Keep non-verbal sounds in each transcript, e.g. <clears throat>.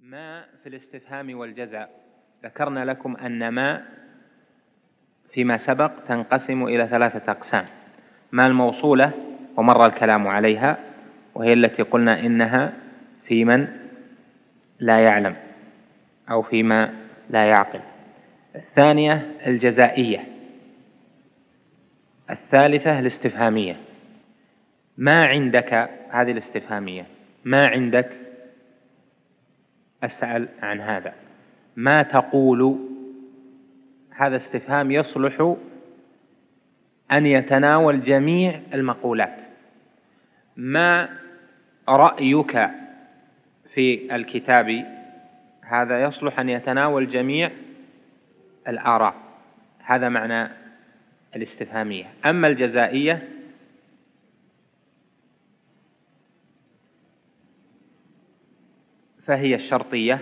ما في الاستفهام والجزاء ذكرنا لكم أن ما فيما سبق تنقسم إلى ثلاثة أقسام. ما الموصولة ومر الكلام عليها وهي التي قلنا إنها في من لا يعلم أو فيما لا يعقل. الثانية الجزائية. الثالثة الاستفهامية. ما عندك هذه الاستفهامية. ما عندك أسأل عن هذا. ما تقول؟ هذا استفهام يصلح أن يتناول جميع المقولات. ما رأيك في الكتاب؟ هذا يصلح أن يتناول جميع الآراء. هذا معنى الاستفهامية. أما الجزائية فهي الشرطية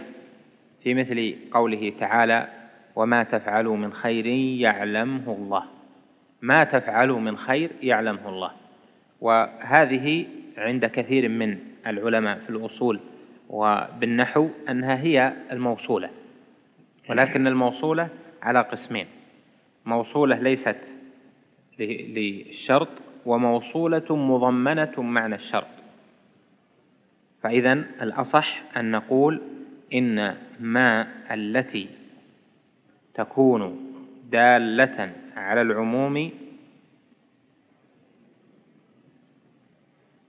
في مثل قوله تعالى وما تفعلوا من خير يعلمه الله. ما تفعلوا من خير يعلمه الله. وهذه عند كثير من العلماء في الأصول وبالنحو أنها هي الموصولة. ولكن الموصولة على قسمين موصولة ليست للشرط وموصولة مضمنة معنى الشرط. فإذا الأصح أن نقول إن ما التي تكون دالة على العموم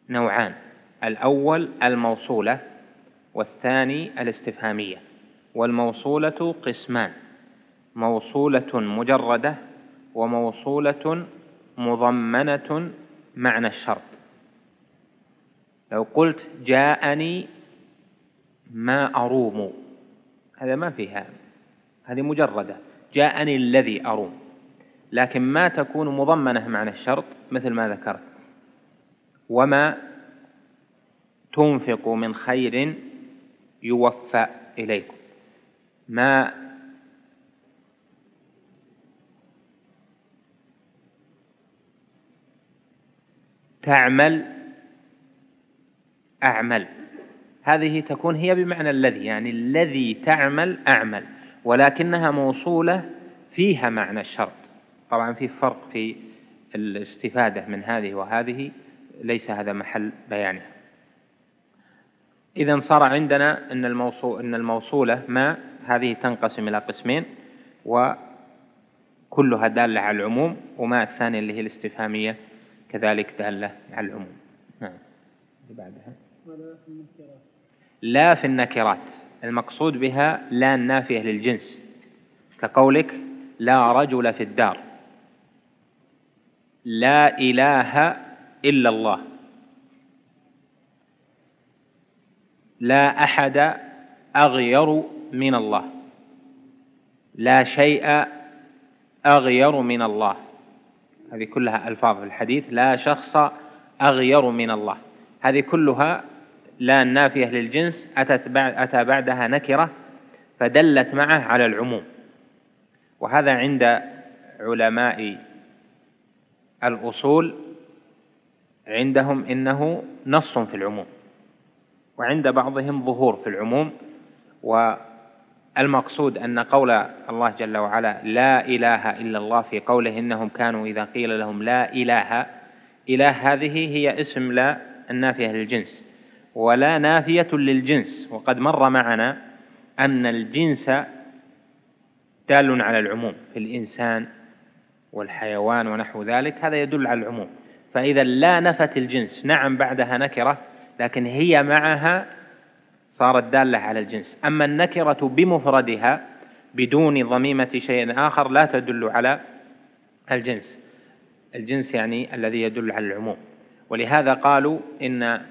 نوعان الأول الموصولة والثاني الاستفهامية والموصولة قسمان موصولة مجردة وموصولة مضمنة معنى الشرط. لو قلت جاءني ما أروم. هذا ما فيها. هذه مجردة. جاءني الذي أروم. لكن ما تكون مضمنة معنى الشرط مثل ما ذكرت. وما تنفق من خير يوفى إليكم. ما تعمل أعمل. هذه تكون هي بمعنى الذي يعني الذي تعمل أعمل ولكنها موصولة فيها معنى الشرط. طبعا في فرق في الاستفادة من هذه وهذه ليس هذا محل بيانه إذا صار عندنا أن الموصول أن الموصولة ما هذه تنقسم إلى قسمين وكلها دالة على العموم وما الثانية اللي هي الاستفهامية كذلك دالة على العموم. نعم. اللي بعدها. لا في النكرات. المقصود بها لا النافية للجنس. كقولك لا رجل في الدار. لا إله إلا الله. لا أحد أغير من الله. لا شيء أغير من الله. هذه كلها ألفاظ في الحديث. لا شخص أغير من الله. هذه كلها لا النافية للجنس أتت بعد أتى بعدها نكرة فدلت معه على العموم. وهذا عند علماء الأصول عندهم إنه نص في العموم وعند بعضهم ظهور في العموم. والمقصود أن قول الله جل وعلا لا إله إلا الله في قوله إنهم كانوا إذا قيل لهم لا إله إله هذه هي اسم لا النافية للجنس. ولا نافية للجنس. وقد مر معنا أن الجنس دال على العموم في الإنسان والحيوان ونحو ذلك. هذا يدل على العموم. فإذا لا نفت الجنس. نعم بعدها نكرة لكن هي معها صارت دالة على الجنس. أما النكرة بمفردها بدون ضميمة شيء آخر لا تدل على الجنس. الجنس يعني الذي يدل على العموم. ولهذا قالوا إن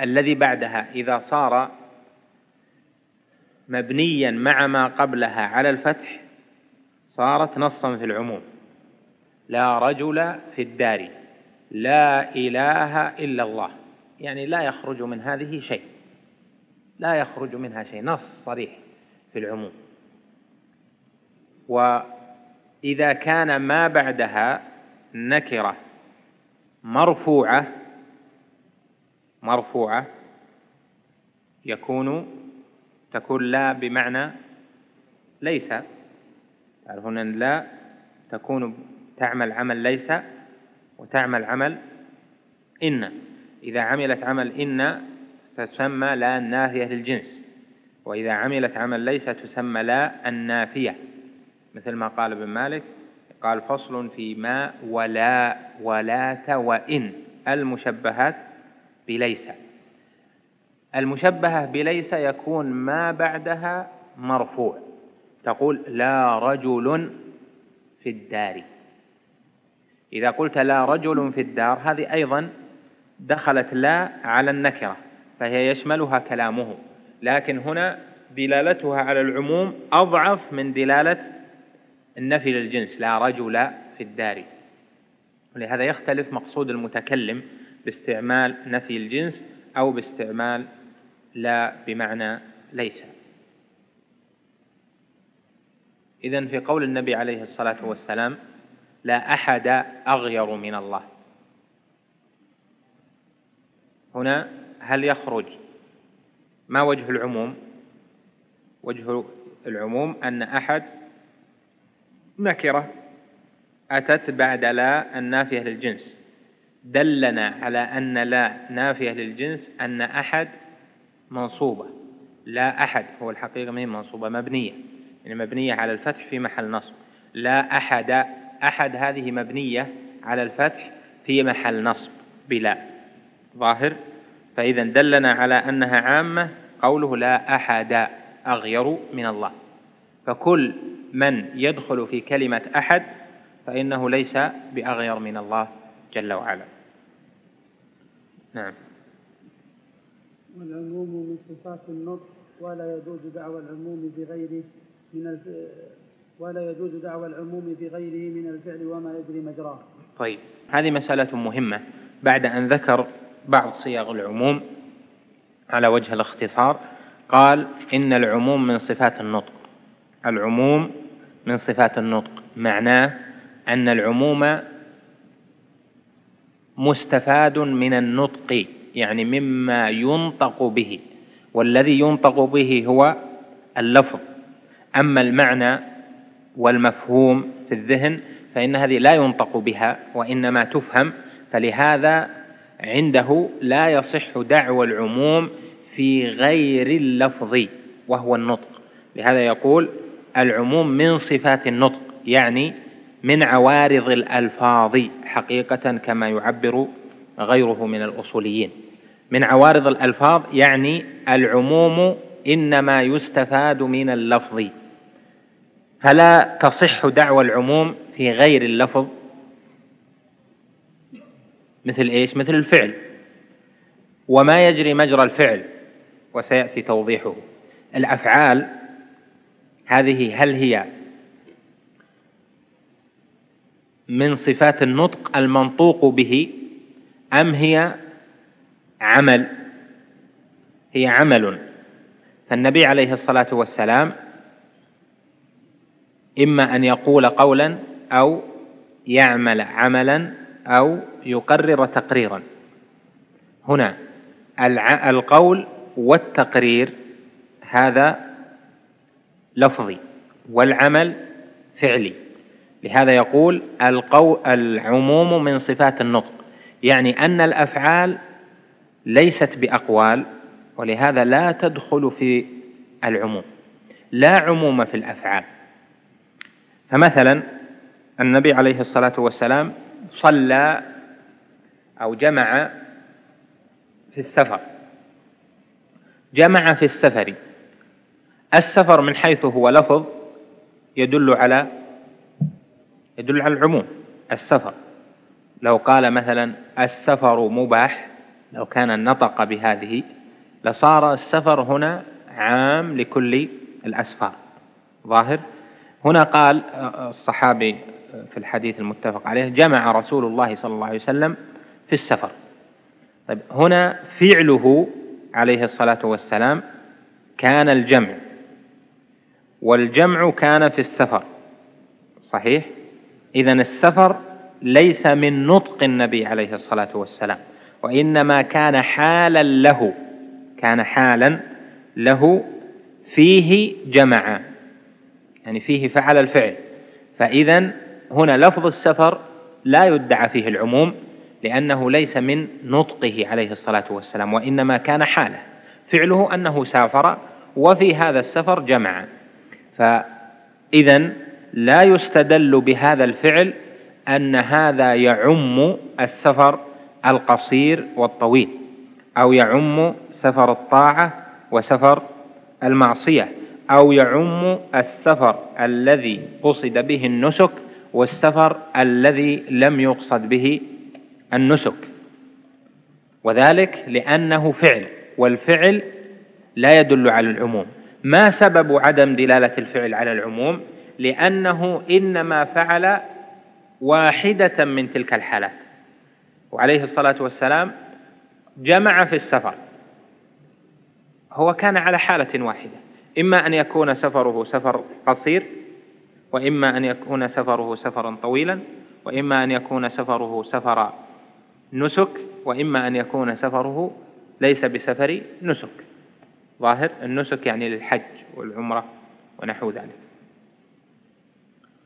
الذي بعدها إذا صار مبنيا مع ما قبلها على الفتح صارت نصا في العموم. لا رجل في الدار. لا إله إلا الله. يعني لا يخرج من هذه شيء. لا يخرج منها شيء. نص صريح في العموم. وإذا كان ما بعدها نكرة. مرفوعة مرفوعة يكون تكون لا بمعنى ليس. تعرفون أن لا تكون تعمل عمل ليس وتعمل عمل إن. إذا عملت عمل إن تسمى لا النافية للجنس وإذا عملت عمل ليس تسمى لا النافية مثل ما قال ابن مالك قال فصل في ما ولا ولات وإن. المشبهات بليس. المشبهة بليس يكون ما بعدها مرفوع. تقول لا رجل في الدار. إذا قلت لا رجل في الدار هذه أيضا دخلت لا على النكرة فهي يشملها كلامه. لكن هنا دلالتها على العموم أضعف من دلالة النفي للجنس لا رجل في الدار. ولهذا يختلف مقصود المتكلم باستعمال نفي الجنس أو باستعمال لا بمعنى ليس. إذا في قول النبي عليه الصلاة والسلام لا أحد أغير من الله. هنا هل يخرج ما وجه العموم؟ وجه العموم أن أحد نكرة أتت بعد لا النافية للجنس. دلنا على أن لا نافية للجنس أن أحد منصوبة. لا أحد هو الحقيقة هي منصوبة مبنية. يعني مبنية على الفتح في محل نصب. لا أحد أحد هذه مبنية على الفتح في محل نصب بلا. ظاهر؟ فإذا دلنا على أنها عامة قوله لا أحد أغير من الله. فكل من يدخل في كلمة أحد فإنه ليس بأغير من الله جل وعلا. نعم. والعموم من صفات النطق ولا يجوز دعوى العموم بغيره من الف... ولا يجوز دعوى العموم بغيره من الفعل وما يجري مجراه. طيب هذه مسألة مهمة. بعد أن ذكر بعض صيغ العموم على وجه الاختصار قال إن العموم من صفات النطق. العموم من صفات النطق. معناه أن العموم مستفاد من النطق يعني مما ينطق به. والذي ينطق به هو اللفظ. أما المعنى والمفهوم في الذهن فإن هذه لا ينطق بها وإنما تفهم. فلهذا عنده لا يصح دعوى العموم في غير اللفظ وهو النطق. لهذا يقول العموم من صفات النطق يعني من عوارض الألفاظ حقيقة كما يعبر غيره من الأصوليين. من عوارض الألفاظ يعني العموم إنما يستفاد من اللفظ. فلا تصح دعوى العموم في غير اللفظ. مثل إيش؟ مثل الفعل. وما يجري مجرى الفعل وسيأتي توضيحه. الأفعال هذه هل هي من صفات النطق المنطوق به أم هي عمل؟ هي عمل. فالنبي عليه الصلاة والسلام إما أن يقول قولا أو يعمل عملا أو يقرر تقريرا. هنا القول والتقرير هذا لفظي والعمل فعلي. لهذا يقول القو العموم من صفات النطق يعني أن الأفعال ليست بأقوال ولهذا لا تدخل في العموم لا عموم في الأفعال. فمثلا النبي عليه الصلاة والسلام صلى أو جمع في السفر جمع في السفر السفر من حيث هو لفظ يدل على يدل على العموم السفر. لو قال مثلا السفر مباح لو كان نطق بهذه لصار السفر هنا عام لكل الأسفار. ظاهر؟ هنا قال الصحابي في الحديث المتفق عليه جمع رسول الله صلى الله عليه وسلم في السفر. طيب هنا فعله عليه الصلاة والسلام كان الجمع. والجمع كان في السفر. صحيح؟ إذا السفر ليس من نطق النبي عليه الصلاة والسلام وإنما كان حالا له كان حالا له فيه جمع يعني فيه فعل الفعل. فإذا هنا لفظ السفر لا يدعى فيه العموم لأنه ليس من نطقه عليه الصلاة والسلام وإنما كان حاله فعله أنه سافر وفي هذا السفر جمع. فإذا لا يستدل بهذا الفعل أن هذا يعم السفر القصير والطويل أو يعم سفر الطاعة وسفر المعصية أو يعم السفر الذي قصد به النسك والسفر الذي لم يقصد به النسك. وذلك لأنه فعل والفعل لا يدل على العموم. ما سبب عدم دلالة الفعل على العموم؟ لأنه إنما فعل واحدة من تلك الحالات. وعليه الصلاة والسلام جمع في السفر. هو كان على حالة واحدة. إما أن يكون سفره سفر قصير وإما أن يكون سفره سفرا طويلا وإما أن يكون سفره سفر نسك وإما أن يكون سفره ليس بسفر نسك. ظاهر النسك يعني للحج والعمرة ونحو ذلك.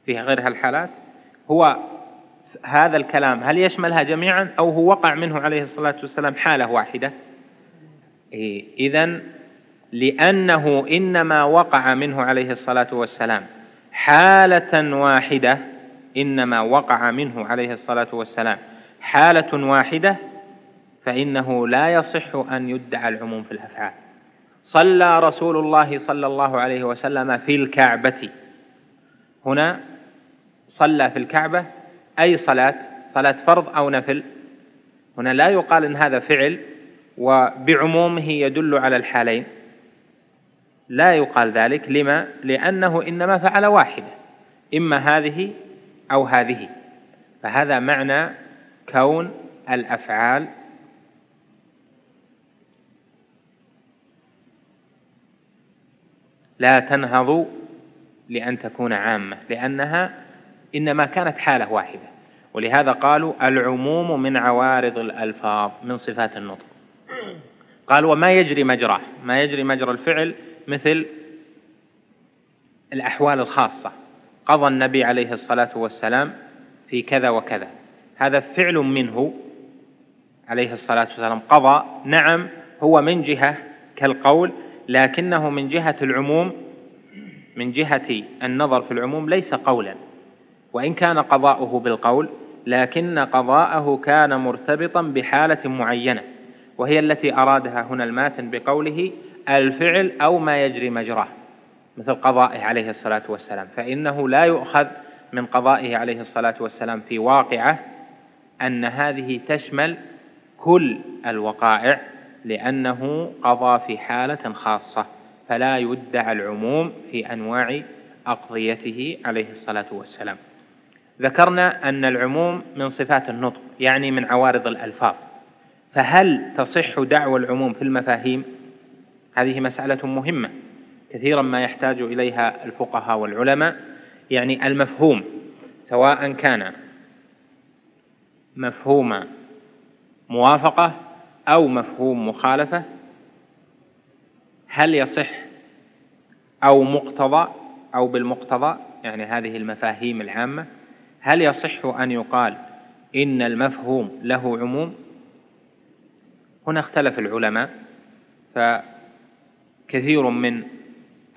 في غير هالحالات. هو هذا الكلام هل يشملها جميعا أو هو وقع منه عليه الصلاة والسلام حالة واحدة؟ إيه إذا لأنه إنما وقع منه عليه الصلاة والسلام حالة واحدة إنما وقع منه عليه الصلاة والسلام حالة واحدة فإنه لا يصح أن يدعى العموم في الأفعال. صلى رسول الله صلى الله عليه وسلم في الكعبة. هنا صلى في الكعبة أي صلاة؟ صلاة فرض أو نفل. هنا لا يقال إن هذا فعل وبعمومه يدل على الحالين. لا يقال ذلك لما؟ لأنه إنما فعل واحدة إما هذه أو هذه. فهذا معنى كون الأفعال لا تنهض لأن تكون عامة لأنها إنما كانت حالة واحدة. ولهذا قالوا العموم من عوارض الألفاظ من صفات النطق. قال وما يجري مجراه ما يجري مجرى الفعل مثل الأحوال الخاصة. قضى النبي عليه الصلاة والسلام في كذا وكذا. هذا فعل منه عليه الصلاة والسلام. قضى نعم هو من جهة كالقول لكنه من جهة العموم من جهة النظر في العموم ليس قولا. وإن كان قضاؤه بالقول لكن قضاءه كان مرتبطا بحالة معينة وهي التي أرادها هنا الماتن بقوله الفعل أو ما يجري مجراه مثل قضائه عليه الصلاة والسلام. فإنه لا يؤخذ من قضائه عليه الصلاة والسلام في واقعة أن هذه تشمل كل الوقائع لأنه قضى في حالة خاصة فلا يدعى العموم في أنواع أقضيته عليه الصلاة والسلام. ذكرنا أن العموم من صفات النطق يعني من عوارض الألفاظ. فهل تصح دعوى العموم في المفاهيم؟ هذه مسألة مهمة. كثيرا ما يحتاج إليها الفقهاء والعلماء. يعني المفهوم سواء كان مفهوم موافقة أو مفهوم مخالفة؟ هل يصح أو مقتضى أو بالمقتضى؟ يعني هذه المفاهيم العامة. هل يصح أن يقال إن المفهوم له عموم؟ هنا اختلف العلماء فكثير من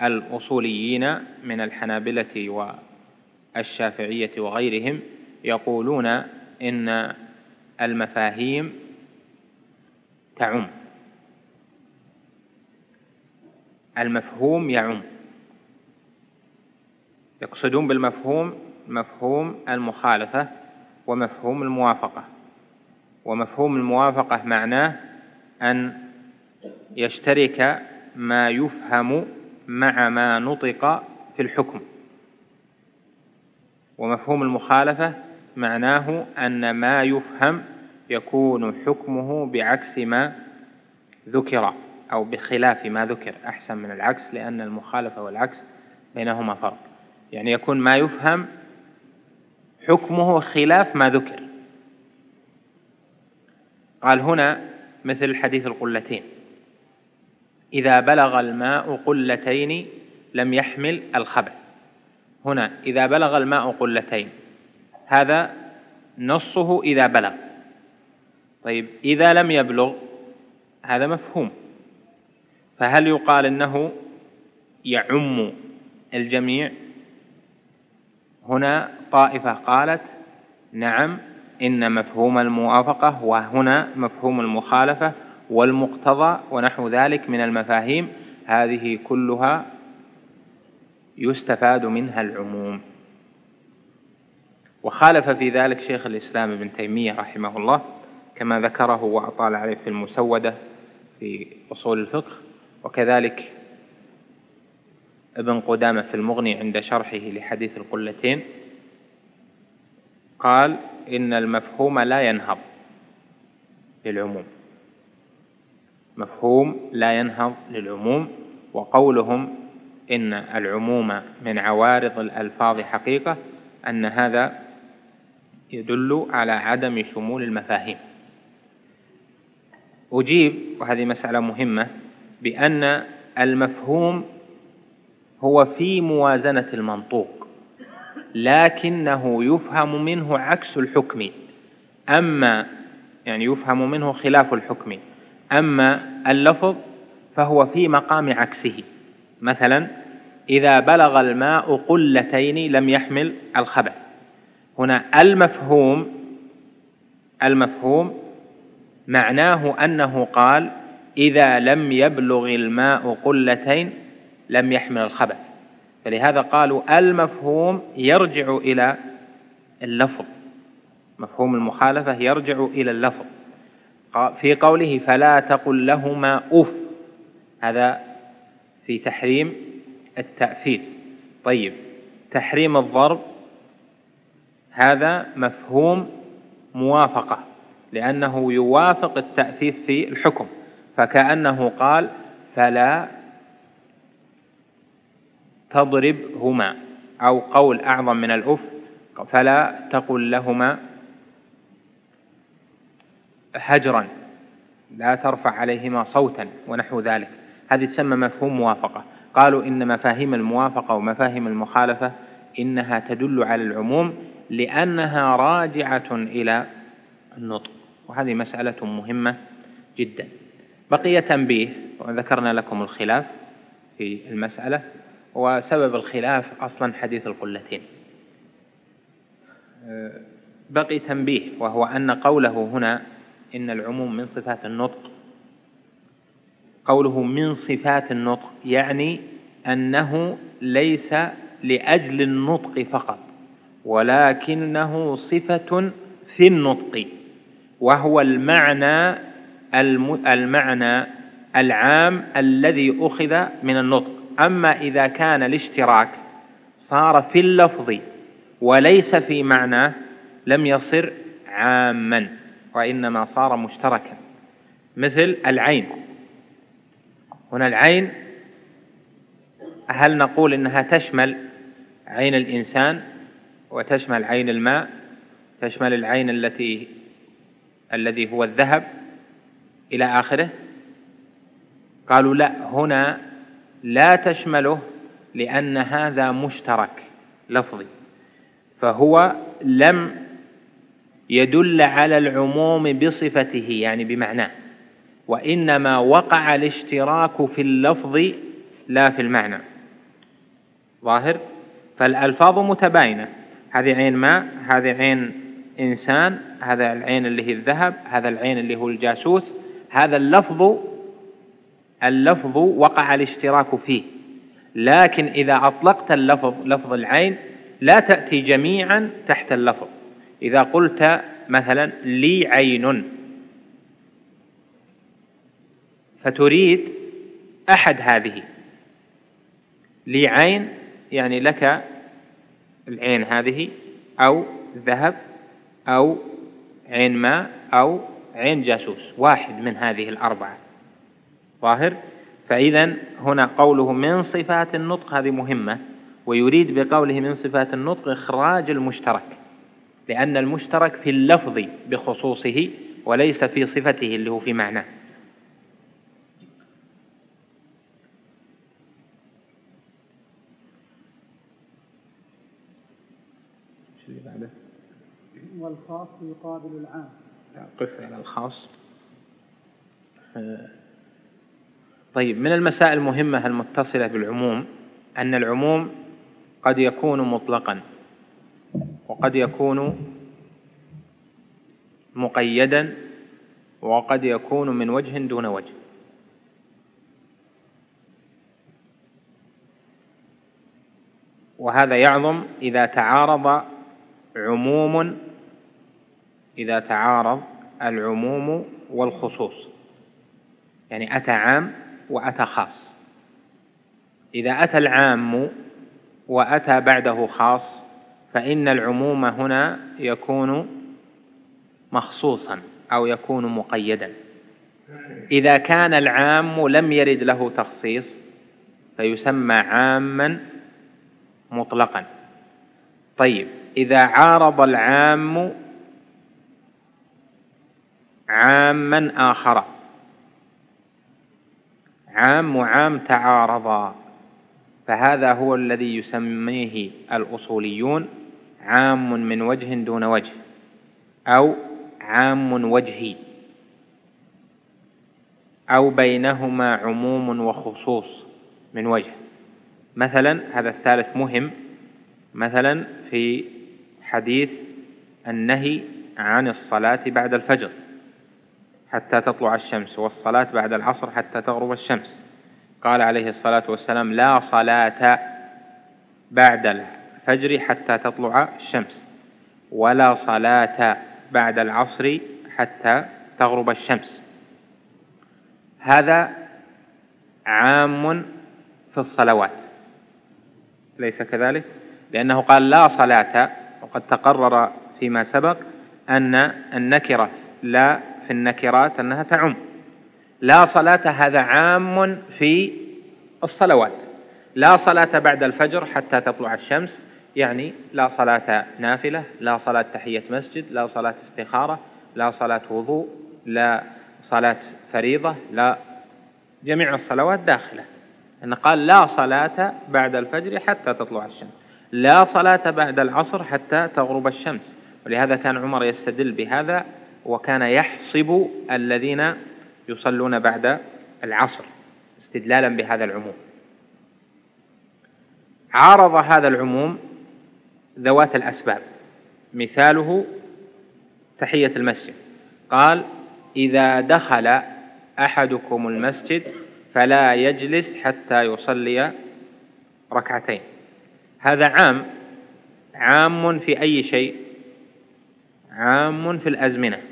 الأصوليين من الحنابلة والشافعية وغيرهم يقولون إن المفاهيم تعم المفهوم يعم. يقصدون بالمفهوم مفهوم المخالفة ومفهوم الموافقة. ومفهوم الموافقة معناه أن يشترك ما يفهم مع ما نطق في الحكم. ومفهوم المخالفة معناه أن ما يفهم يكون حكمه بعكس ما ذكر أو بخلاف ما ذكر أحسن من العكس لأن المخالفة والعكس بينهما فرق. يعني يكون ما يفهم حكمه خلاف ما ذكر. قال هنا مثل حديث القلتين إذا بلغ الماء قلتين لم يحمل الخبث. هنا إذا بلغ الماء قلتين هذا نصه إذا بلغ. طيب إذا لم يبلغ هذا مفهوم. فهل يقال إنه يعم الجميع؟ هنا طائفة قالت نعم إن مفهوم الموافقة وهنا مفهوم المخالفة والمقتضى ونحو ذلك من المفاهيم. هذه كلها يستفاد منها العموم. وخالف في ذلك شيخ الإسلام ابن تيمية رحمه الله كما ذكره وأطال عليه في المسودة في أصول الفقه وكذلك ابن قدامة في المغني عند شرحه لحديث القلتين قال إن المفهوم لا ينهض للعموم. مفهوم لا ينهض للعموم وقولهم إن العموم من عوارض الألفاظ حقيقة أن هذا يدل على عدم شمول المفاهيم. أجيب وهذه مسألة مهمة بأن المفهوم هو في موازنة المنطوق لكنه يفهم منه عكس الحكم. أما يعني يفهم منه خلاف الحكم. أما اللفظ فهو في مقام عكسه. مثلا إذا بلغ الماء قلتين لم يحمل الخبث. هنا المفهوم المفهوم معناه أنه قال إذا لم يبلغ الماء قلتين لم يحمل الخبث. فلهذا قالوا المفهوم يرجع إلى اللفظ. مفهوم المخالفة يرجع إلى اللفظ. في قوله فلا تقل لهما أف. هذا في تحريم التأثير. طيب تحريم الضرب هذا مفهوم موافقة. لأنه يوافق التأثير في الحكم. فكأنه قال فلا تضربهما أو قول أعظم من الأف فلا تقل لهما هجرا لا ترفع عليهما صوتا ونحو ذلك. هذه تسمى مفهوم موافقة. قالوا إن مفاهيم الموافقة ومفاهيم المخالفة إنها تدل على العموم لأنها راجعة إلى النطق. وهذه مسألة مهمة جدا. بقي تنبيه وذكرنا لكم الخلاف في المسألة وسبب الخلاف أصلا حديث القلتين. بقي تنبيه وهو أن قوله هنا إن العموم من صفات النطق. قوله من صفات النطق يعني أنه ليس لأجل النطق فقط ولكنه صفة في النطق. وهو المعنى المعنى العام الذي أخذ من النطق. أما إذا كان الاشتراك صار في اللفظ وليس في معناه لم يصر عاما وإنما صار مشتركا. مثل العين. هنا العين هل نقول إنها تشمل عين الإنسان وتشمل عين الماء؟ تشمل العين التي الذي هو الذهب إلى آخره. قالوا لا هنا لا تشمله لأن هذا مشترك لفظي. فهو لم يدل على العموم بصفته يعني بمعناه. وإنما وقع الاشتراك في اللفظ لا في المعنى. ظاهر؟ فالألفاظ متباينة. هذه عين ماء هذه عين إنسان هذا العين اللي هي الذهب هذا العين اللي هو الجاسوس هذا اللفظ اللفظ وقع الاشتراك فيه. لكن إذا أطلقت اللفظ لفظ العين لا تأتي جميعا تحت اللفظ. إذا قلت مثلا لي عين. فتريد أحد هذه. لي عين يعني لك العين هذه أو ذهب أو عين ماء أو عين جاسوس واحد من هذه الأربعة. ظاهر؟ فإذا هنا قوله من صفات النطق هذه مهمة ويريد بقوله من صفات النطق إخراج المشترك لأن المشترك في اللفظ بخصوصه وليس في صفته اللي هو في معناه. اللي بعده؟ والخاص يقابل العام. قف على الخاص. طيب من المسائل المهمة المتصلة بالعموم أن العموم قد يكون مطلقا وقد يكون مقيدا وقد يكون من وجه دون وجه. وهذا يعظم إذا تعارض عموم إذا تعارض العموم والخصوص. يعني أتى عام وأتى خاص. إذا أتى العام وأتى بعده خاص فإن العموم هنا يكون مخصوصا أو يكون مقيدا. إذا كان العام لم يرد له تخصيص فيسمى عاما مطلقا. طيب إذا عارض العام عاما آخر. عام وعام تعارضا. فهذا هو الذي يسميه الأصوليون عام من وجه دون وجه أو عام وجهي أو بينهما عموم وخصوص من وجه. مثلا هذا الثالث مهم. مثلا في حديث النهي عن الصلاة بعد الفجر. حتى تطلع الشمس والصلاة بعد العصر حتى تغرب الشمس. قال عليه الصلاة والسلام لا صلاة بعد الفجر حتى تطلع الشمس ولا صلاة بعد العصر حتى تغرب الشمس. هذا عام في الصلوات. ليس كذلك؟ لأنه قال لا صلاة وقد تقرر فيما سبق أن النكرة لا في النكرات أنها تعم. لا صلاة هذا عام في الصلوات. لا صلاة بعد الفجر حتى تطلع الشمس يعني لا صلاة نافلة لا صلاة تحية مسجد لا صلاة استخارة لا صلاة وضوء لا صلاة فريضة لا جميع الصلوات داخلة. أن قال لا صلاة بعد الفجر حتى تطلع الشمس. لا صلاة بعد العصر حتى تغرب الشمس. ولهذا كان عمر يستدل بهذا وكان يحصب الذين يصلون بعد العصر استدلالا بهذا العموم. عارض هذا العموم ذوات الأسباب. مثاله تحية المسجد. قال إذا دخل أحدكم المسجد فلا يجلس حتى يصلي ركعتين. هذا عام عام في أي شيء؟ عام في الأزمنة.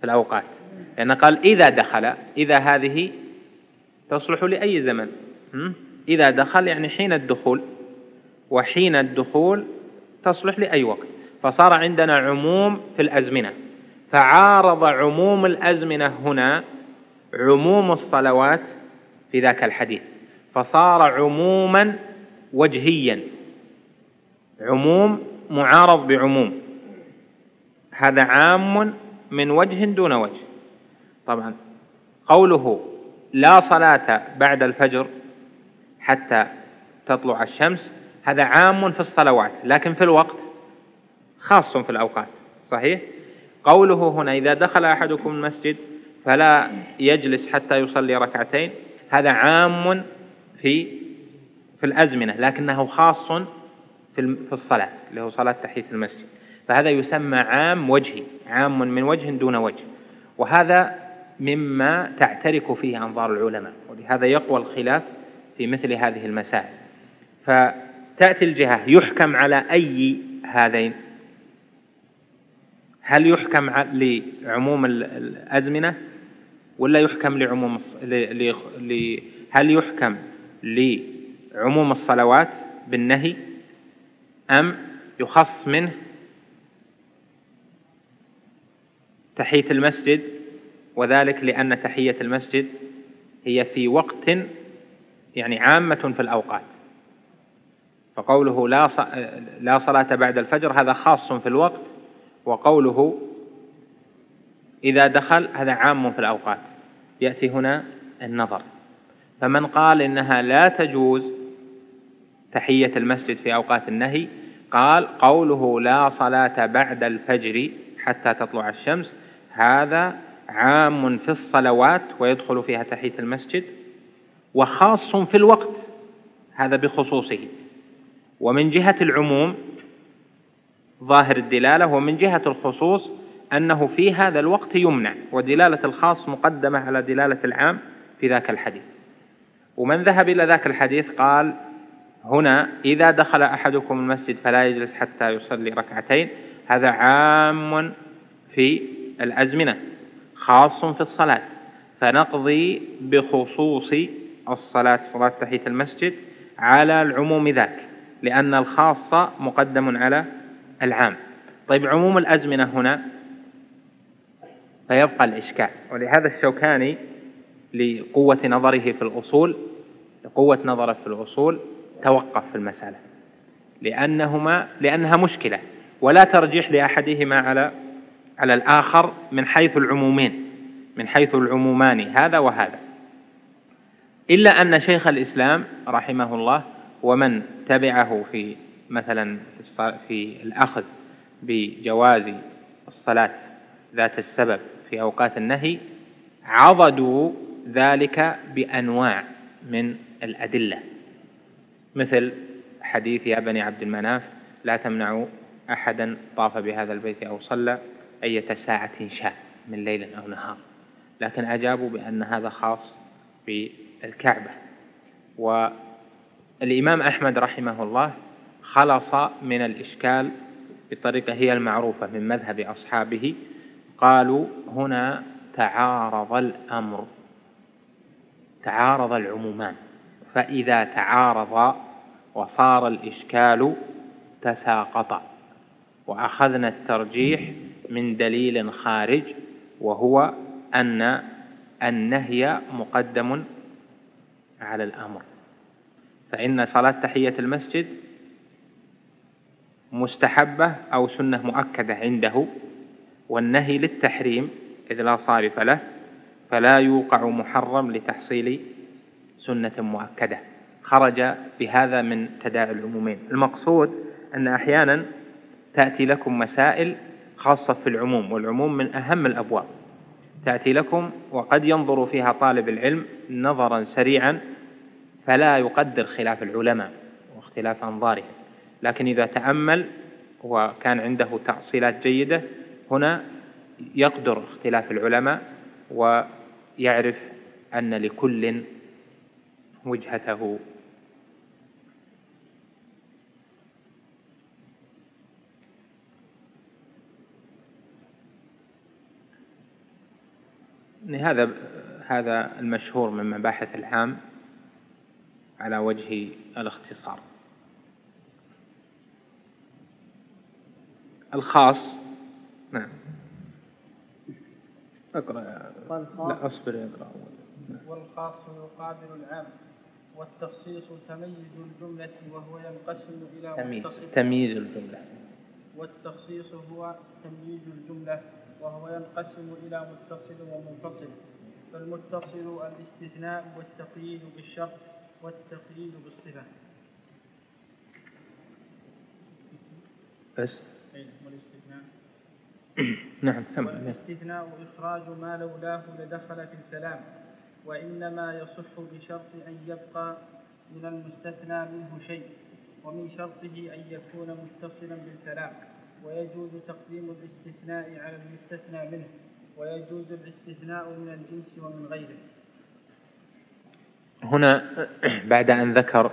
في الأوقات. لأن قال إذا دخل إذا هذه تصلح لأي زمن. إذا دخل يعني حين الدخول وحين الدخول تصلح لأي وقت. فصار عندنا عموم في الأزمنة. فعارض عموم الأزمنة هنا عموم الصلوات في ذاك الحديث. فصار عموما وجهيا. عموم معارض بعموم. هذا عام من وجه دون وجه. طبعا قوله لا صلاة بعد الفجر حتى تطلع الشمس هذا عام في الصلوات لكن في الوقت خاص في الأوقات صحيح؟ قوله هنا إذا دخل أحدكم المسجد فلا يجلس حتى يصلي ركعتين هذا عام في في الأزمنة لكنه خاص في الصلاة اللي هو صلاة تحية المسجد. فهذا يسمى عام وجهي عام من وجه دون وجه. وهذا مما تعترك فيه أنظار العلماء ولهذا يقوى الخلاف في مثل هذه المسائل. فتأتي الجهة يحكم على أي هذين؟ هل يحكم لعموم الأزمنة؟ ولا يحكم لعموم هل يحكم لعموم الصلوات بالنهي أم يخص منه تحية المسجد وذلك لأن تحية المسجد هي في وقت يعني عامة في الأوقات. فقوله لا لا صلاة بعد الفجر هذا خاص في الوقت وقوله إذا دخل هذا عام في الأوقات. يأتي هنا النظر. فمن قال إنها لا تجوز تحية المسجد في أوقات النهي قال قوله لا صلاة بعد الفجر حتى تطلع الشمس هذا عام في الصلوات ويدخل فيها تحية المسجد وخاص في الوقت هذا بخصوصه. ومن جهة العموم ظاهر الدلالة ومن جهة الخصوص أنه في هذا الوقت يمنع ودلالة الخاص مقدمة على دلالة العام في ذاك الحديث. ومن ذهب إلى ذاك الحديث قال هنا إذا دخل أحدكم المسجد فلا يجلس حتى يصلي ركعتين هذا عام في الأزمنة خاص في الصلاة. فنقضي بخصوص الصلاة صلاة تحية المسجد على العموم ذاك لأن الخاص مقدم على العام. طيب عموم الأزمنة هنا فيبقى الإشكال. ولهذا الشوكاني لقوة نظره في الأصول لقوة نظره في الأصول توقف في المسألة. لأنهما لأنها مشكلة ولا ترجيح لأحدهما على على الآخر من حيث العمومين من حيث العمومان هذا وهذا. إلا أن شيخ الإسلام رحمه الله ومن تبعه في مثلا في الأخذ بجواز الصلاة ذات السبب في أوقات النهي عضدوا ذلك بأنواع من الأدلة. مثل حديث يا بني عبد المناف لا تمنعوا أحدا طاف بهذا البيت أو صلى. أية ساعة شاء من ليل أو نهار. لكن أجابوا بأن هذا خاص بالكعبة. والإمام أحمد رحمه الله خلص من الإشكال بطريقة هي المعروفة من مذهب أصحابه. قالوا هنا تعارض الأمر تعارض العمومان. فإذا تعارض وصار الإشكال تساقط. وأخذنا الترجيح من دليل خارج وهو أن النهي مقدم على الأمر. فإن صلاة تحية المسجد مستحبة أو سنة مؤكدة عنده والنهي للتحريم إذ لا صارف له فلا يوقع محرم لتحصيل سنة مؤكدة. خرج بهذا من تداعي العمومين. المقصود أن أحيانا تأتي لكم مسائل خاصة في العموم والعموم من أهم الأبواب. تأتي لكم وقد ينظر فيها طالب العلم نظرا سريعا فلا يقدر خلاف العلماء واختلاف أنظارهم. لكن إذا تأمل وكان عنده تأصيلات جيدة هنا يقدر اختلاف العلماء ويعرف أن لكل وجهته هذا هذا المشهور من مباحث العام على وجه الاختصار. الخاص نعم. اقرأ. لا أصبر اقرأ. أول نعم. والخاص يقابل العام والتخصيص تمييز الجملة وهو ينقسم إلى تمييز تمييز الجملة. والتخصيص هو تمييز الجملة وهو ينقسم إلى متصل ومنفصل فالمتصل الاستثناء والتقييد بالشرط والتقييد بالصفة. بس. والاستثناء <clears throat> نعم كمل والاستثناء إخراج ما لولاه لدخل في الكلام وإنما يصح بشرط أن يبقى من المستثنى منه شيء ومن شرطه أن يكون متصلا بالكلام. ويجوز تقديم الاستثناء على المستثنى منه ويجوز الاستثناء من الجنس ومن غيره. هنا بعد أن ذكر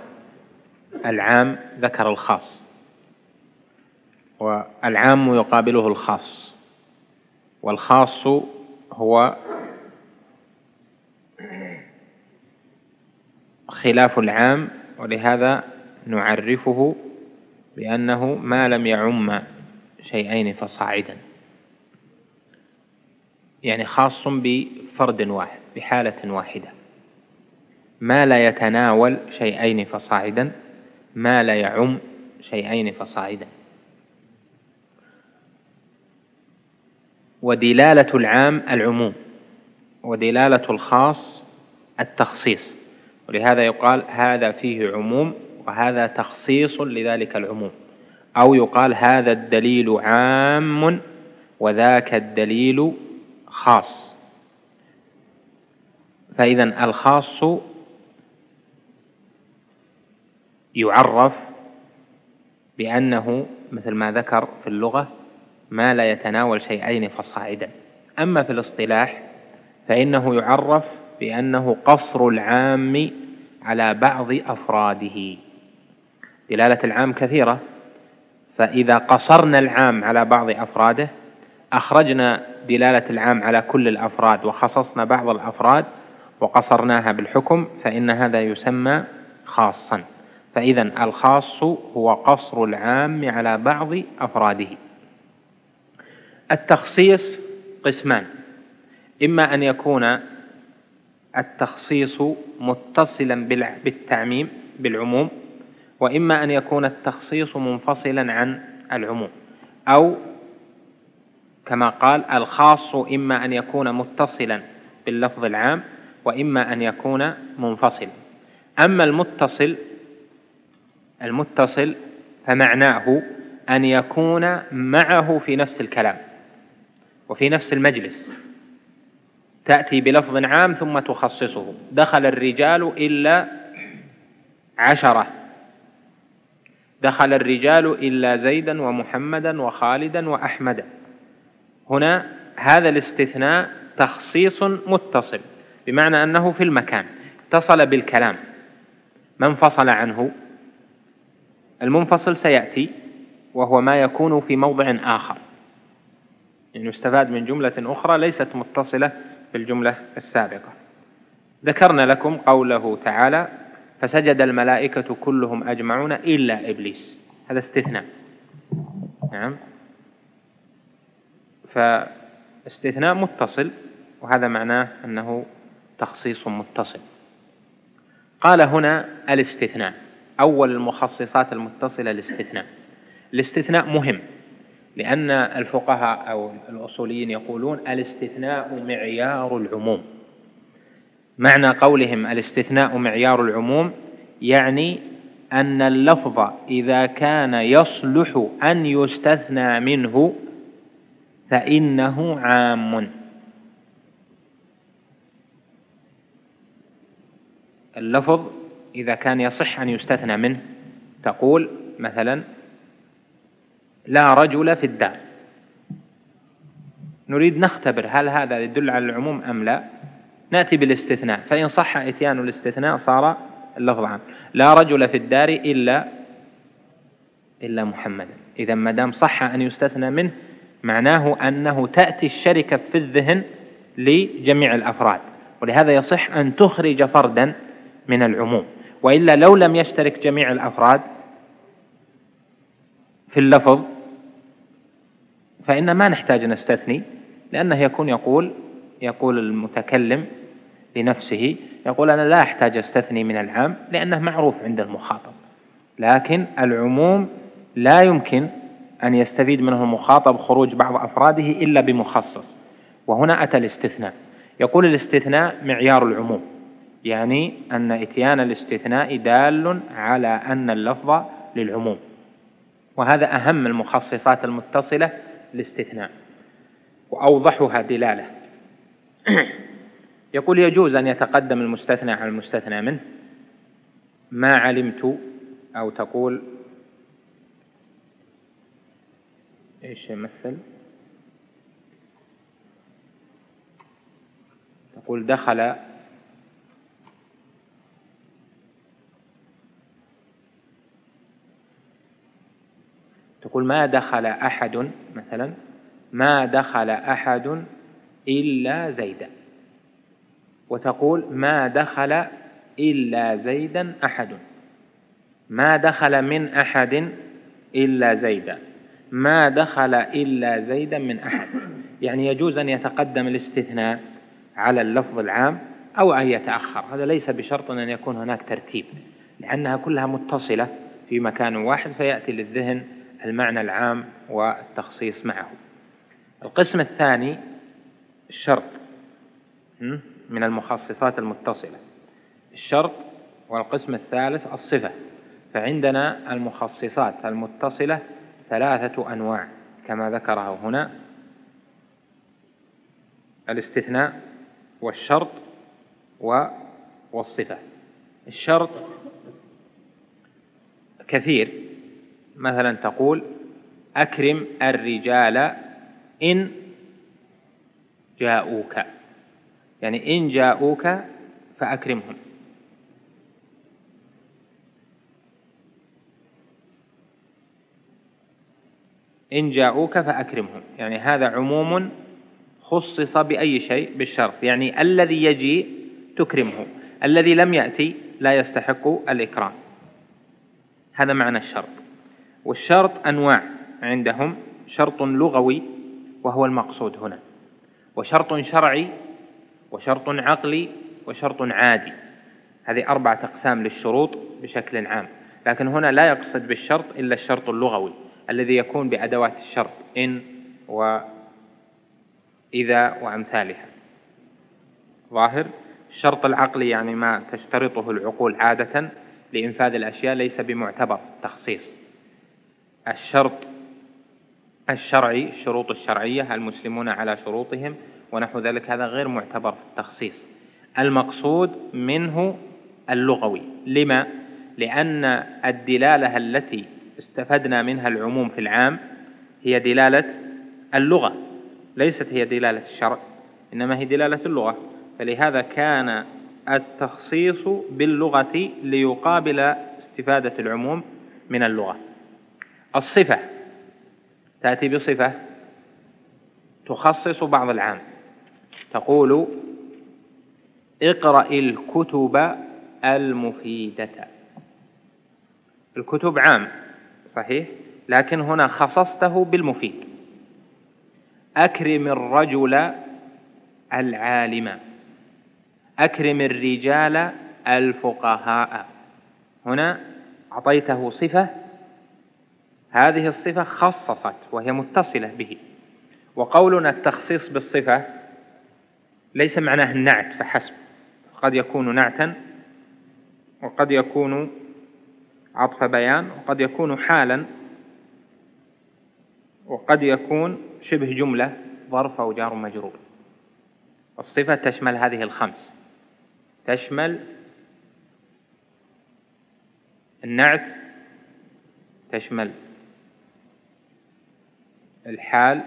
العام ذكر الخاص والعام يقابله الخاص والخاص هو خلاف العام ولهذا نعرفه بأنه ما لم يعم شيئين فصاعدا. يعني خاص بفرد واحد بحالة واحدة. ما لا يتناول شيئين فصاعدا ما لا يعم شيئين فصاعدا. ودلالة العام العموم ودلالة الخاص التخصيص. ولهذا يقال هذا فيه عموم وهذا تخصيص لذلك العموم. أو يقال هذا الدليل عام وذاك الدليل خاص. فإذا الخاص يعرف بأنه مثل ما ذكر في اللغة ما لا يتناول شيئين فصاعدا. أما في الاصطلاح فإنه يعرف بأنه قصر العام على بعض أفراده. دلالة العام كثيرة. فإذا قصرنا العام على بعض أفراده أخرجنا دلالة العام على كل الأفراد وخصصنا بعض الأفراد وقصرناها بالحكم فإن هذا يسمى خاصا. فإذا الخاص هو قصر العام على بعض أفراده. التخصيص قسمان. إما أن يكون التخصيص متصلا بالتعميم بالعموم وإما أن يكون التخصيص منفصلا عن العموم أو كما قال الخاص إما أن يكون متصلا باللفظ العام وإما أن يكون منفصلا. أما المتصل المتصل فمعناه أن يكون معه في نفس الكلام وفي نفس المجلس تأتي بلفظ عام ثم تخصصه. دخل الرجال إلا عشرة. دخل الرجال إلا زيدا ومحمدا وخالدا وأحمدا هنا هذا الاستثناء تخصيص متصل بمعنى أنه في المكان اتصل بالكلام. ما انفصل عنه؟ المنفصل سيأتي وهو ما يكون في موضع آخر. يعني يستفاد من جملة أخرى ليست متصلة بالجملة السابقة. ذكرنا لكم قوله تعالى فسجد الملائكة كلهم أجمعون إلا إبليس. هذا استثناء. نعم. فاستثناء متصل وهذا معناه أنه تخصيص متصل. قال هنا الاستثناء. أول المخصصات المتصلة الاستثناء. الاستثناء مهم لأن الفقهاء أو الأصوليين يقولون الاستثناء معيار العموم. معنى قولهم الاستثناء معيار العموم يعني أن اللفظ إذا كان يصلح أن يستثنى منه فإنه عام. اللفظ إذا كان يصح أن يستثنى منه تقول مثلا لا رجل في الدار. نريد نختبر هل هذا يدل على العموم أم لا؟ نأتي بالاستثناء. فإن صح إتيان الاستثناء صار اللفظ عام. لا رجل في الدار إلا إلا محمدا إذا ما دام صح أن يستثنى منه معناه أنه تأتي الشركة في الذهن لجميع الأفراد. ولهذا يصح أن تخرج فردا من العموم. وإلا لو لم يشترك جميع الأفراد في اللفظ فإن ما نحتاج نستثني لأنه يكون يقول يقول المتكلم لنفسه يقول أنا لا أحتاج أستثني من العام لأنه معروف عند المخاطب. لكن العموم لا يمكن أن يستفيد منه المخاطب خروج بعض أفراده إلا بمخصص. وهنا أتى الاستثناء. يقول الاستثناء معيار العموم يعني أن إتيان الاستثناء دال على أن اللفظ للعموم. وهذا أهم المخصصات المتصلة الاستثناء وأوضحها دلالة. <clears throat> يقول يجوز أن يتقدم المستثنى على المستثنى منه. ما علمت أو تقول إيش يمثل؟ تقول دخل تقول ما دخل أحد مثلا؟ ما دخل أحد إلا زيدا. وتقول ما دخل إلا زيدا أحد. ما دخل من أحد إلا زيدا. ما دخل إلا زيدا من أحد. يعني يجوز أن يتقدم الاستثناء على اللفظ العام أو أن يتأخر. هذا ليس بشرط أن يكون هناك ترتيب لأنها كلها متصلة في مكان واحد فيأتي للذهن المعنى العام والتخصيص معه. القسم الثاني الشرط من المخصصات المتصلة. الشرط والقسم الثالث الصفة. فعندنا المخصصات المتصلة ثلاثة أنواع كما ذكره هنا. الاستثناء والشرط والصفة. الشرط كثير. مثلا تقول أكرم الرجال إن جاءوك. يعني إن جاءوك فأكرمهم. إن جاءوك فأكرمهم. يعني هذا عموم خصص بأي شيء بالشرط. يعني الذي يجي تكرمه. الذي لم يأتي لا يستحق الإكرام. هذا معنى الشرط. والشرط أنواع عندهم. شرط لغوي وهو المقصود هنا. وشرط شرعي وشرط عقلي وشرط عادي. هذه أربعة أقسام للشروط بشكل عام. لكن هنا لا يقصد بالشرط إلا الشرط اللغوي الذي يكون بأدوات الشرط إن وإذا وأمثالها. ظاهر؟ الشرط العقلي يعني ما تشترطه العقول عادة لإنفاذ الأشياء ليس بمعتبر تخصيص. الشرط الشرعي الشروط الشرعية المسلمون على شروطهم ونحو ذلك. هذا غير معتبر في التخصيص. المقصود منه اللغوي. لما؟ لأن الدلالة التي استفدنا منها العموم في العام هي دلالة اللغة ليست هي دلالة الشرع إنما هي دلالة اللغة. فلهذا كان التخصيص باللغة ليقابل استفادة العموم من اللغة. الصفة تأتي بصفة تخصص بعض العام. تقول اقرأ الكتب المفيدة. الكتب عام صحيح؟ لكن هنا خصصته بالمفيد. أكرم الرجل العالم. أكرم الرجال الفقهاء. هنا أعطيته صفة هذه الصفة خصصت وهي متصلة به. وقولنا التخصيص بالصفة ليس معناه النعت فحسب. قد يكون نعتا وقد يكون عطف بيان وقد يكون حالا وقد يكون شبه جملة ظرف أو جار مجرور. الصفة تشمل هذه الخمس. تشمل النعت تشمل الحال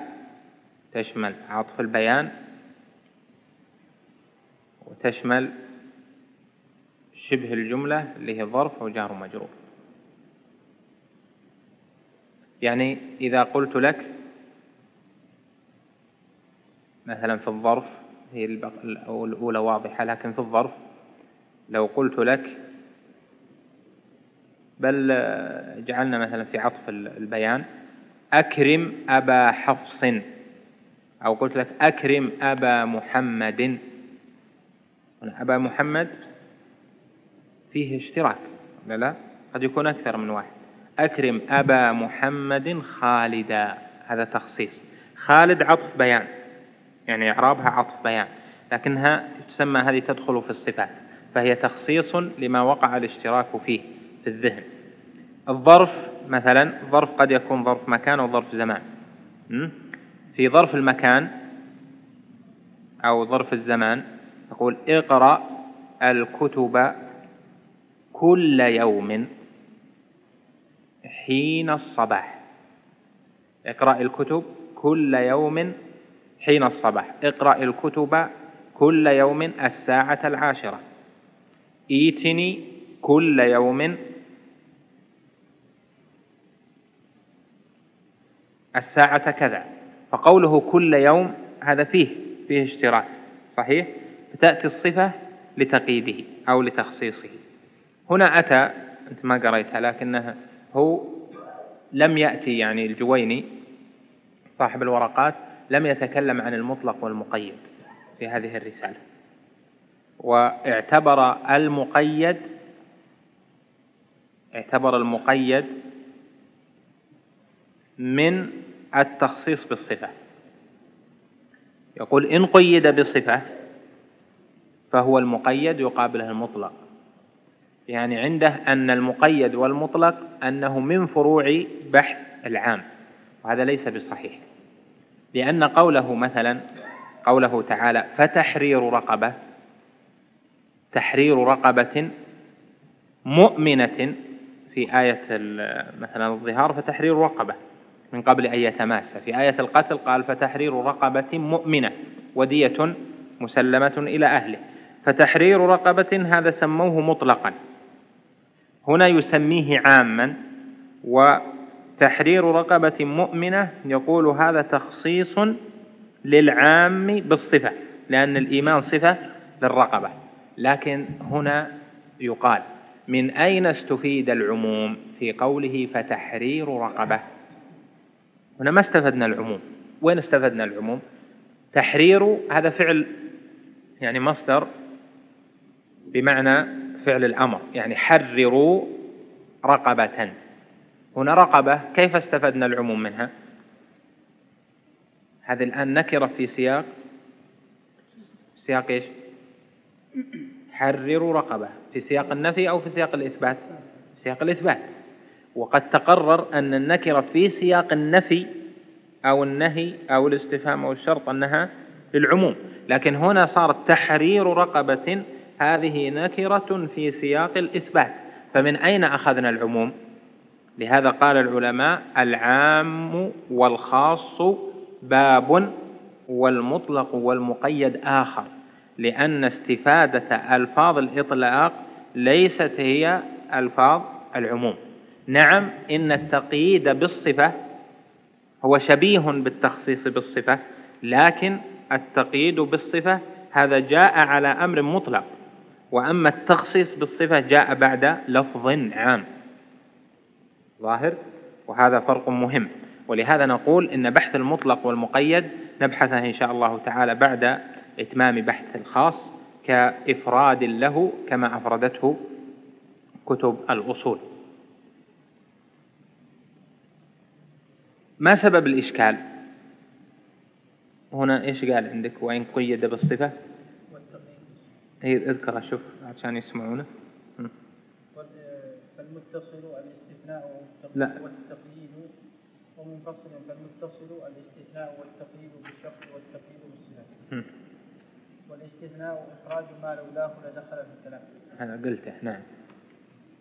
تشمل عطف البيان وتشمل شبه الجملة اللي هي ظرف وجار مجرور. يعني إذا قلت لك مثلا في الظرف هي الأولى واضحة لكن في الظرف لو قلت لك بل جعلنا مثلا في عطف البيان أكرم أبا حفص. أو قلت لك أكرم أبا محمد. أبا محمد فيه اشتراك لا لا؟ قد يكون أكثر من واحد. أكرم أبا محمد خالدا هذا تخصيص. خالد عطف بيان يعني إعرابها عطف بيان لكنها تسمى هذه تدخل في الصفات فهي تخصيص لما وقع الاشتراك فيه في الذهن. الظرف مثلا ظرف قد يكون ظرف مكان أو ظرف زمان. في ظرف المكان أو ظرف الزمان تقول اقرأ الكتب كل يوم حين الصباح. اقرأ الكتب كل يوم حين الصباح. اقرأ الكتب كل يوم الساعة العاشرة. إيتني كل يوم الساعة كذا. فقوله كل يوم هذا فيه فيه اشتراك صحيح؟ فتأتي الصفة لتقييده أو لتخصيصه. هنا أتى أنت ما قريتها لكنها هو لم يأتي يعني الجويني صاحب الورقات لم يتكلم عن المطلق والمقيد في هذه الرسالة. واعتبر المقيد اعتبر المقيد من التخصيص بالصفة. يقول إن قيد بصفة فهو المقيد يقابله المطلق. يعني عنده أن المقيد والمطلق أنه من فروع بحث العام وهذا ليس بصحيح. لأن قوله مثلا قوله تعالى فتحرير رقبة تحرير رقبة مؤمنة في آية مثلا الظهار فتحرير رقبة. من قبل أن يتماس. في آية القتل قال فتحرير رقبة مؤمنة ودية مسلمة إلى أهله. فتحرير رقبة هذا سموه مطلقا. هنا يسميه عاما وتحرير رقبة مؤمنة يقول هذا تخصيص للعام بالصفة لأن الإيمان صفة للرقبة. لكن هنا يقال من أين استفيد العموم في قوله فتحرير رقبة؟ هنا ما استفدنا العموم. وين استفدنا العموم؟ تحرير هذا فعل يعني مصدر بمعنى فعل الأمر يعني حرروا رقبة. هنا رقبة كيف استفدنا العموم منها؟ هذه الآن نكرة في سياق. سياق إيش؟ حرروا رقبة في سياق النفي أو في سياق الإثبات؟ في سياق الإثبات. وقد تقرر أن النكرة في سياق النفي أو النهي أو الاستفهام أو الشرط أنها للعموم. لكن هنا صارت تحرير رقبة هذه نكرة في سياق الإثبات. فمن أين أخذنا العموم؟ لهذا قال العلماء العام والخاص باب والمطلق والمقيد آخر. لأن استفادة ألفاظ الإطلاق ليست هي ألفاظ العموم. نعم إن التقييد بالصفة هو شبيه بالتخصيص بالصفة لكن التقييد بالصفة هذا جاء على أمر مطلق وأما التخصيص بالصفة جاء بعد لفظ عام. ظاهر؟ وهذا فرق مهم. ولهذا نقول إن بحث المطلق والمقيد نبحثه إن شاء الله تعالى بعد إتمام بحث الخاص كإفراد له كما أفردته كتب الأصول. ما سبب الإشكال؟ هنا إيش قال عندك؟ وإن قيد بالصفة؟ هي اذكر أشوف عشان يسمعونه. فالمتصل الاستثناء والتقييد ومنفصل فالمتصل الاستثناء والتقييد بالشرط والتقييد بالصفة والاستثناء إخراج ما لولاه لدخل في الكلام هذا قلته نعم.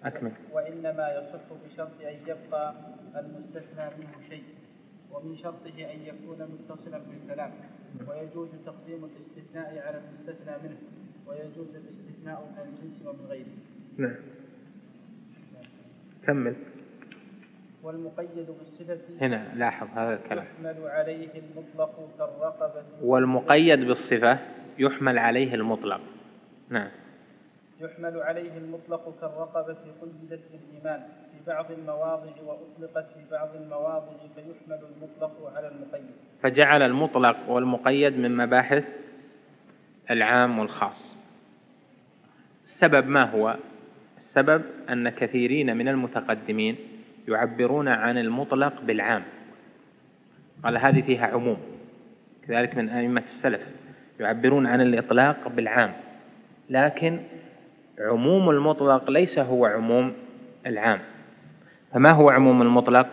أكمل. وإنما يصح بشرط أن يبقى المستثنى منه شيء. ومن شرطه أن يكون متصلا بالكلام. ويجوز تقديم الاستثناء على المستثنى منه. ويجوز الاستثناء من الجنس ومن غيره. نعم. كمل. والمقيد بالصفة هنا لاحظ هذا الكلام. يحمل عليه المطلق كالرقبة. والمقيد بالصفة يحمل عليه المطلق. نعم. يحمل عليه المطلق كالرقبة قيدت بالإيمان في بعض المواضع وأطلقت في بعض المواضع فيحمل المطلق على المقيد. فجعل المطلق والمقيد من مباحث العام والخاص. السبب ما هو؟ السبب أن كثيرين من المتقدمين يعبرون عن المطلق بالعام. قال هذه فيها عموم. كذلك من أئمة السلف يعبرون عن الإطلاق بالعام. لكن عموم المطلق ليس هو عموم العام. فما هو عموم المطلق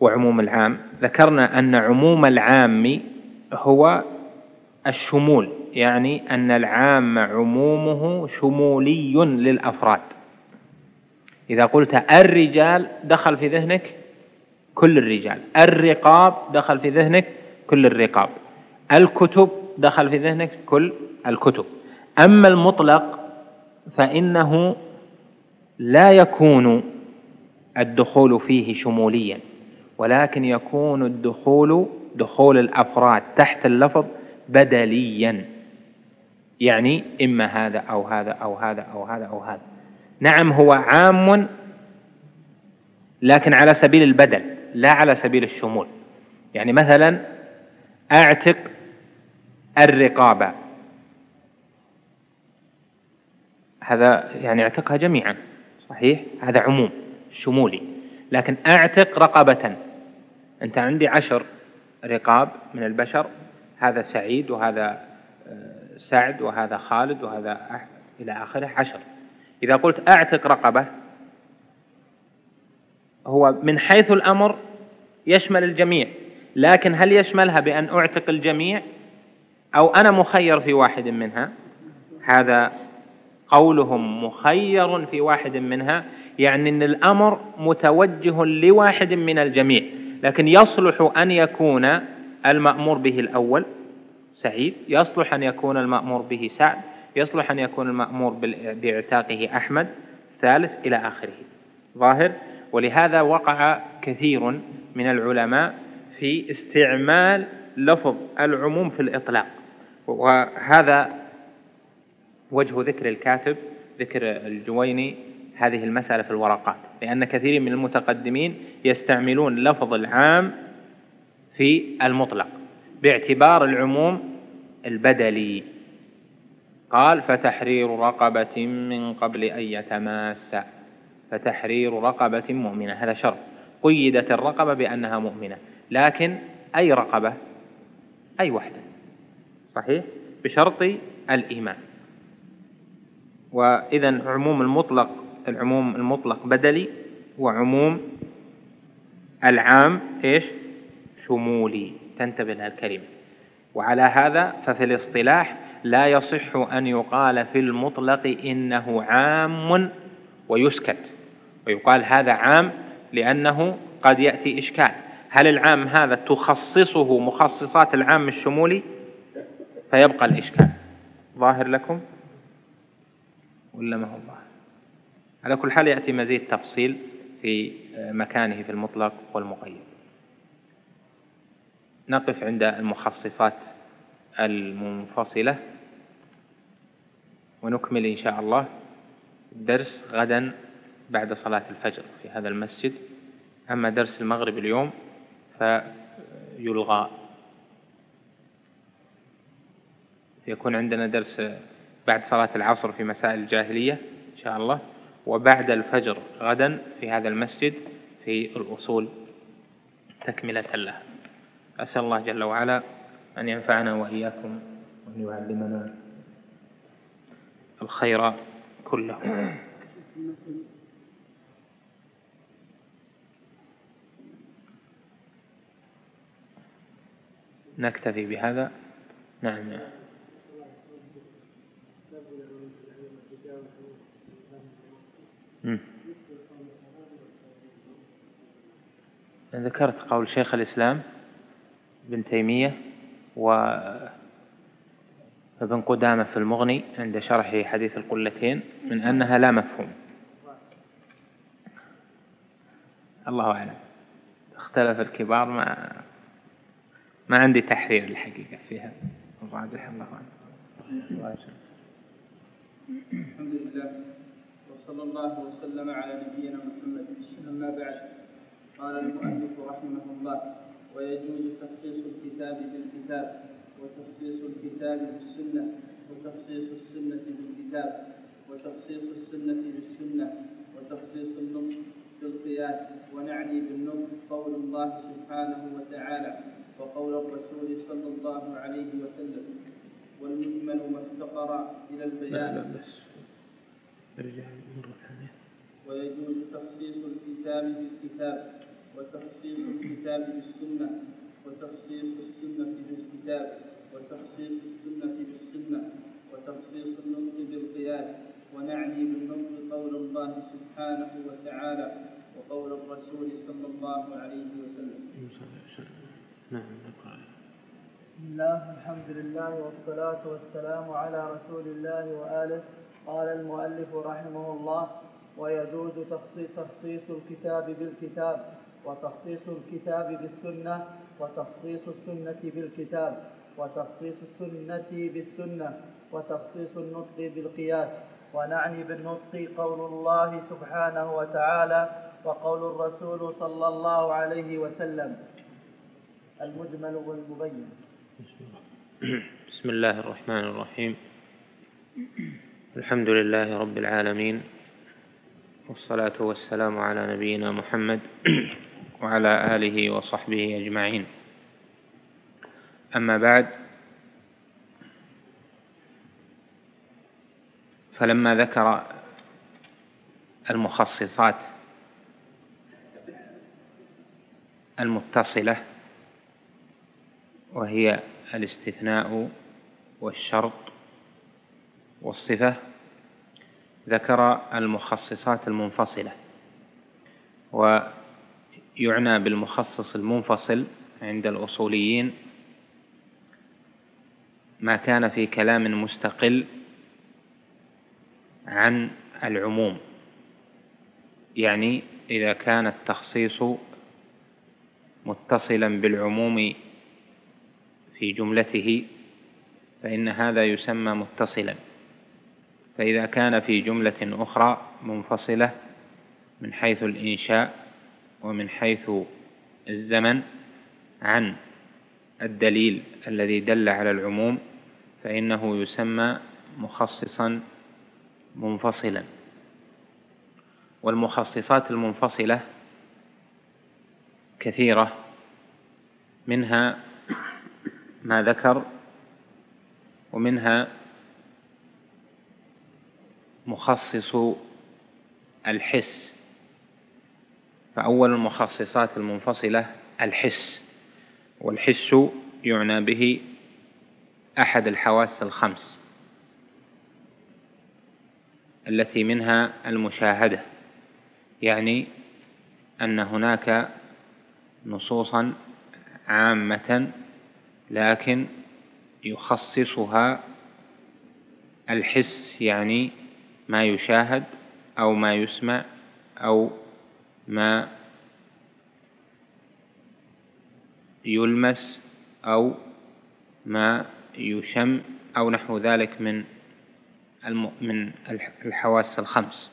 وعموم العام؟ ذكرنا أن عموم العام هو الشمول يعني أن العام عمومه شمولي للأفراد. إذا قلت الرجال دخل في ذهنك كل الرجال الرقاب دخل في ذهنك كل الرقاب الكتب دخل في ذهنك كل الكتب. أما المطلق فإنه لا يكون الدخول فيه شموليا ولكن يكون الدخول دخول الأفراد تحت اللفظ بدليا. يعني إما هذا أو هذا أو هذا أو هذا أو هذا. نعم هو عام لكن على سبيل البدل لا على سبيل الشمول. يعني مثلا أعتق الرقابة. هذا يعني أعتقها جميعا صحيح؟ هذا عموم. شمولي. لكن أعتق رقبة. أنت عندي عشر رقاب من البشر. هذا سعيد وهذا آه، سعد وهذا خالد وهذا إلى آخره عشر. إذا قلت أعتق رقبة هو من حيث الأمر يشمل الجميع. لكن هل يشملها بأن أعتق الجميع؟ أو أنا مخير في واحد منها؟ هذا قولهم مخير في واحد منها. يعني أن الأمر متوجه لواحد من الجميع لكن يصلح أن يكون المأمور به الأول سعيد يصلح أن يكون المأمور به سعد يصلح أن يكون المأمور باعتاقه أحمد ثالث إلى آخره. ظاهر؟ ولهذا وقع كثير من العلماء في استعمال لفظ العموم في الإطلاق. وهذا وجه ذكر الكاتب ذكر الجويني هذه المسألة في الورقات لأن كثير من المتقدمين يستعملون لفظ العام في المطلق باعتبار العموم البدلي. قال فتحرير رقبة من قبل أن يتماس فتحرير رقبة مؤمنة هذا شرط. قيدت الرقبة بأنها مؤمنة لكن أي رقبة؟ أي وحدة؟ صحيح؟ بشرط الإيمان. وإذا عموم المطلق العموم المطلق بدلي وعموم العام إيش؟ شمولي تنتبه لها الكلمة. وعلى هذا ففي الاصطلاح لا يصح أن يقال في المطلق إنه عام ويسكت. ويقال هذا عام لأنه قد يأتي إشكال. هل العام هذا تخصصه مخصصات العام الشمولي؟ فيبقى الإشكال. ظاهر لكم؟ ولا ما هو ظاهر؟ على كل حال يأتي مزيد تفصيل في مكانه في المطلق والمقيد. نقف عند المخصصات المنفصلة ونكمل إن شاء الله الدرس غدا بعد صلاة الفجر في هذا المسجد. أما درس المغرب اليوم فيلغى. يكون عندنا درس بعد صلاة العصر في مسائل الجاهلية إن شاء الله. وبعد الفجر غدا في هذا المسجد في الأصول تكملة لها. أسأل الله جل وعلا أن ينفعنا وإياكم وأن يعلمنا الخير كله. نكتفي بهذا. نعم. ذكرت قول شيخ الإسلام ابن تيمية وابن قدامة في المغني عند شرح حديث القلتين من أنها لا مفهوم. الله أعلم. اختلف الكبار ما ما عندي تحرير الحقيقة فيها. الراجح الله أعلم. الحمد لله. وصلى الله وسلم على نبينا محمد. أما بعد قال المؤلف رحمه الله ويجوز تخصيص الكتاب بالكتاب وتخصيص الكتاب بالسنة وتخصيص السنة بالكتاب وتخصيص السنة بالسنة وتخصيص النطق بالقياس. ونعني بالنطق قول الله سبحانه وتعالى وقول الرسول صلى الله عليه وسلم والمجمل ما افتقر إلى البيان ارجع مرة ثانية ويجوز تخصيص الكتاب بالكتاب وتخصيص الكتاب بالسنة وتخصيص السنة بالكتاب وتخصيص السنة بالسنة وتخصيص النطق بالقياس ونعني بالنطق قول الله سبحانه وتعالى وقول الرسول صلى الله عليه وسلم. نعم بسم الله الحمد لله والصلاة والسلام على رسول الله وآله قال المؤلف رحمه الله ويجوز تخصيص الكتاب بالكتاب وتخصيص الكتاب بالسنة وتخصيص السنة بالكتاب وتخصيص السنة بالسنة وتخصيص النطق بالقياس. ونعني بالنطق قول الله سبحانه وتعالى وقول الرسول صلى الله عليه وسلم. المجمل والمبين. بسم الله الرحمن الرحيم. الحمد لله رب العالمين والصلاة والسلام على نبينا محمد <clears throat> وعلى آله وصحبه أجمعين. أما بعد فلما ذكر المخصصات المتصلة وهي الاستثناء والشرط والصفة ذكر المخصصات المنفصلة. ويعنى بالمخصص المنفصل عند الأصوليين ما كان في كلام مستقل عن العموم. يعني إذا كان التخصيص متصلا بالعموم في جملته فإن هذا يسمى متصلا. فإذا كان في جملة أخرى منفصلة من حيث الإنشاء ومن حيث الزمن عن الدليل الذي دل على العموم فإنه يسمى مخصصا منفصلا. والمخصصات المنفصلة كثيرة منها ما ذكر ومنها مخصص الحس. فأول المخصصات المنفصلة الحس. والحس يعنى به أحد الحواس الخمس التي منها المشاهدة. يعني أن هناك نصوصا عامة لكن يخصصها الحس يعني ما يشاهد أو ما يسمع أو ما يلمس أو ما يشم أو نحو ذلك من من الحواس الخمس.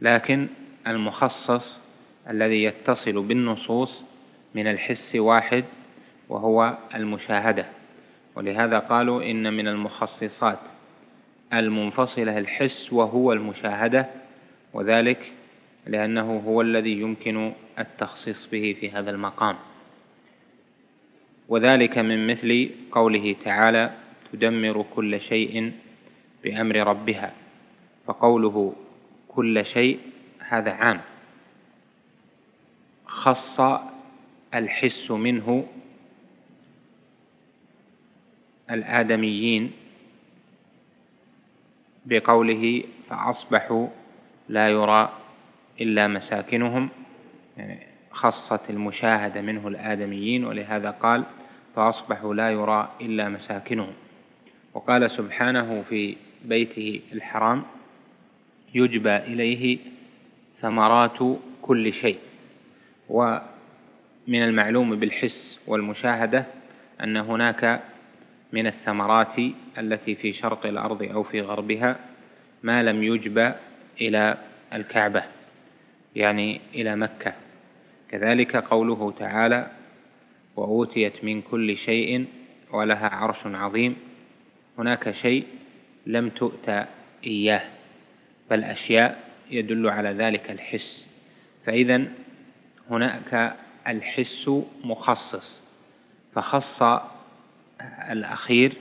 لكن المخصص الذي يتصل بالنصوص من الحس واحد وهو المشاهدة. ولهذا قالوا إن من المخصصات المنفصلة الحس وهو المشاهدة وذلك لأنه هو الذي يمكن التخصيص به في هذا المقام. وذلك من مثل قوله تعالى تدمر كل شيء بأمر ربها فقوله كل شيء هذا عام. خص الحس منه الآدميين بقوله فأصبحوا لا يرى إلا مساكنهم يعني خصت المشاهدة منه الآدميين ولهذا قال فأصبحوا لا يرى إلا مساكنهم. وقال سبحانه في بيته الحرام يجبى إليه ثمرات كل شيء. ومن المعلوم بالحس والمشاهدة أن هناك من الثمرات التي في شرق الأرض أو في غربها ما لم يجبى إلى الكعبة يعني إلى مكة. كذلك قوله تعالى وأوتيت من كل شيء ولها عرش عظيم هناك شيء لم تؤتى إياه بل أشياء يدل على ذلك الحس. فإذا هناك الحس مخصص فخص الأخير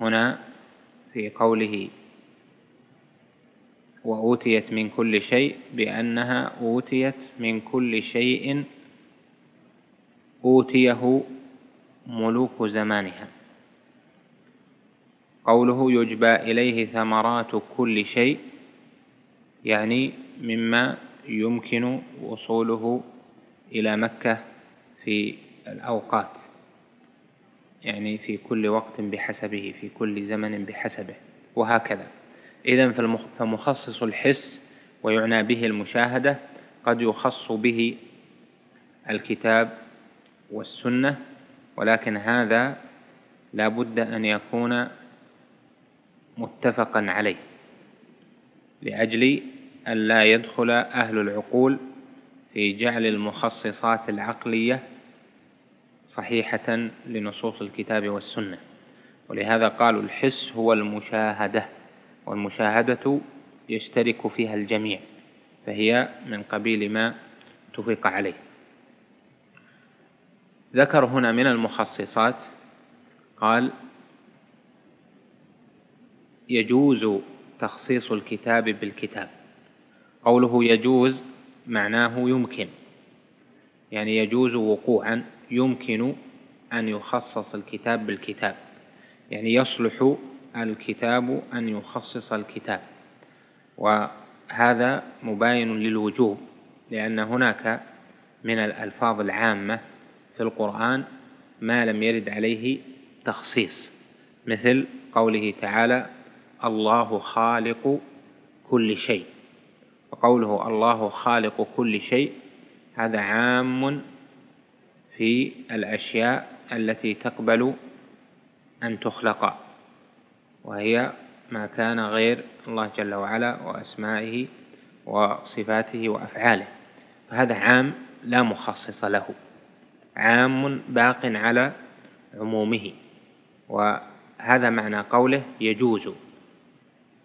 هنا في قوله وأوتيت من كل شيء بأنها أوتيت من كل شيء أوتيه ملوك زمانها. قوله يجبى إليه ثمرات كل شيء يعني مما يمكن وصوله إلى مكة في الأوقات. يعني في كل وقت بحسبه في كل زمن بحسبه وهكذا. إذا فمخصص الحس ويعنى به المشاهدة قد يخص به الكتاب والسنة ولكن هذا لا بد أن يكون متفقا عليه لأجل أن لا يدخل أهل العقول في جعل المخصصات العقلية صحيحة لنصوص الكتاب والسنة. ولهذا قالوا الحس هو المشاهدة والمشاهدة يشترك فيها الجميع فهي من قبيل ما اتفق عليه. ذكر هنا من المخصصات قال يجوز تخصيص الكتاب بالكتاب. قوله يجوز معناه يمكن يعني يجوز وقوعا. يمكن أن يخصص الكتاب بالكتاب. يعني يصلح الكتاب أن يخصص الكتاب. وهذا مباين للوجوب لأن هناك من الألفاظ العامة في القرآن ما لم يرد عليه تخصيص مثل قوله تعالى الله خالق كل شيء وقوله الله خالق كل شيء هذا عام في الأشياء التي تقبل أن تخلق وهي ما كان غير الله جل وعلا وأسمائه وصفاته وأفعاله. فهذا عام لا مخصص له عام باق على عمومه وهذا معنى قوله يجوز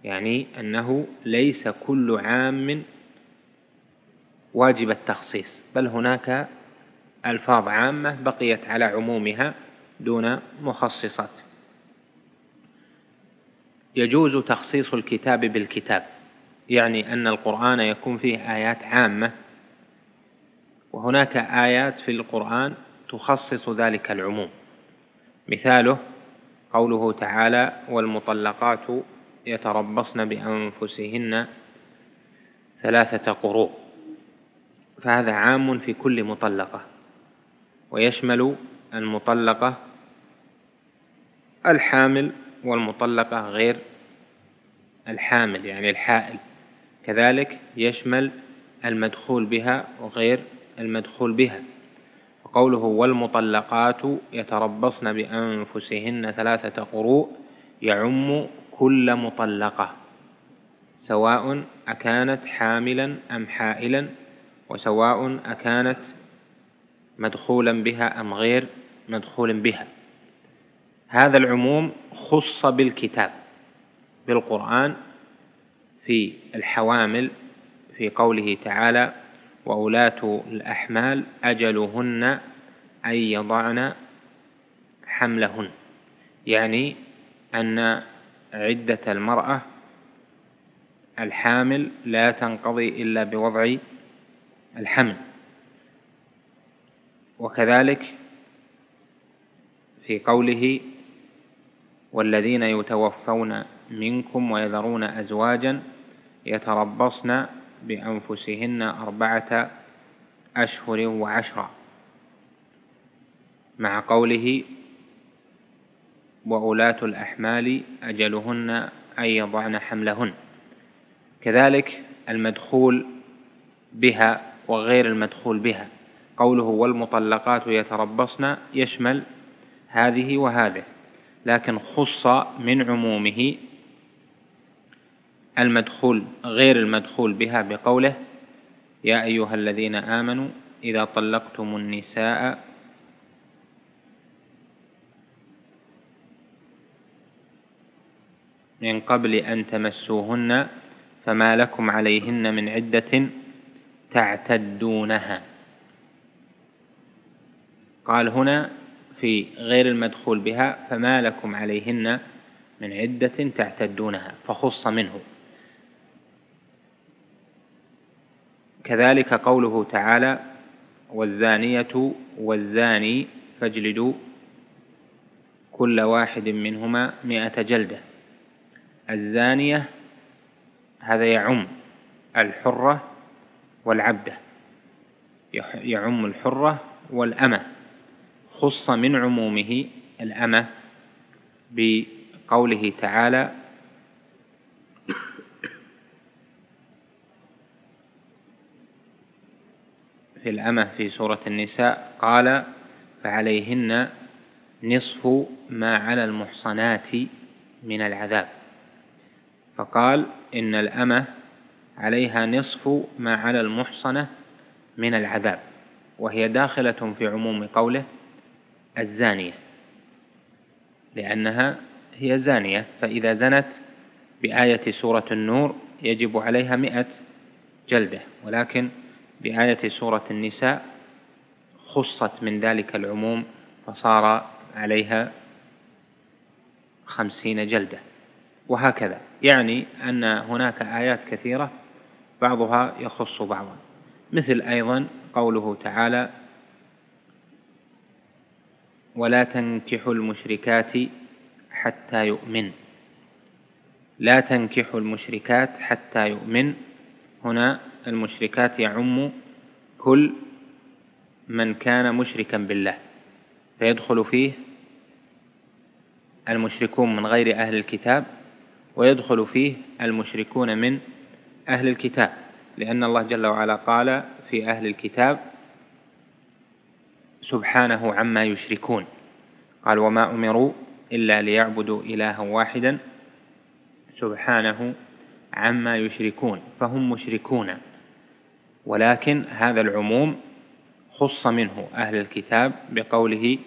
يعني أنه ليس كل عام واجب التخصيص بل هناك ألفاظ عامة بقيت على عمومها دون مخصصات. يجوز تخصيص الكتاب بالكتاب يعني أن القرآن يكون فيه آيات عامة وهناك آيات في القرآن تخصص ذلك العموم. مثاله قوله تعالى والمطلقات يتربصن بأنفسهن ثلاثة قروء فهذا عام في كل مطلقة. ويشمل المطلقة الحامل والمطلقة غير الحامل يعني الحائل. كذلك يشمل المدخول بها وغير المدخول بها. وقوله والمطلقات يتربصن بأنفسهن ثلاثة قروء يعم كل مطلقة سواء أكانت حاملا أم حائلا وسواء أكانت مدخولا بها أم غير مدخول بها. هذا العموم خص بالكتاب بالقرآن في الحوامل في قوله تعالى وأولاة الأحمال أجلهن أن يضعن حملهن يعني أن عدة المرأة الحامل لا تنقضي إلا بوضع الحمل. وكذلك في قوله والذين يتوفون منكم ويذرون أزواجا يتربصن بأنفسهن أربعة أشهر وعشرا مع قوله وأولاة الأحمال أجلهن أن يضعن حملهن كذلك المدخول بها وغير المدخول بها قوله والمطلقات يتربصن يشمل هذه وهذه لكن خص من عمومه المدخول غير المدخول بها بقوله يا أيها الذين آمنوا إذا طلقتم النساء من قبل أن تمسوهن فما لكم عليهن من عدة تعتدونها. قال هنا في غير المدخول بها فما لكم عليهن من عدة تعتدونها فخص منه. كذلك قوله تعالى والزانية والزاني فاجلدوا كل واحد منهما مئة جلدة. الزانية هذا يعم الحرة والعبدة يعم الحرة والأمة. خص من عمومه الأمة بقوله تعالى في الأمة في سورة النساء قال فعليهن نصف ما على المحصنات من العذاب. فقال إن الأمة عليها نصف ما على المحصنة من العذاب وهي داخلة في عموم قوله الزانية لأنها هي زانية فإذا زنت بآية سورة النور يجب عليها مئة جلدة ولكن بآية سورة النساء خصت من ذلك العموم فصار عليها خمسين جلدة. وهكذا يعني أن هناك آيات كثيرة بعضها يخص بعضا مثل أيضا قوله تعالى ولا تنكحوا المشركات حتى يؤمن. لا تنكحوا المشركات حتى يؤمن. هنا المشركات يعم كل من كان مشركا بالله. فيدخل فيه المشركون من غير أهل الكتاب ويدخل فيه المشركون من أهل الكتاب. لأن الله جل وعلا قال في أهل الكتاب سبحانه عما يشركون. قال وما أمروا إلا ليعبدوا إلها واحدا سبحانه عما يشركون. فهم مشركون. ولكن هذا العموم خص منه أهل الكتاب بقوله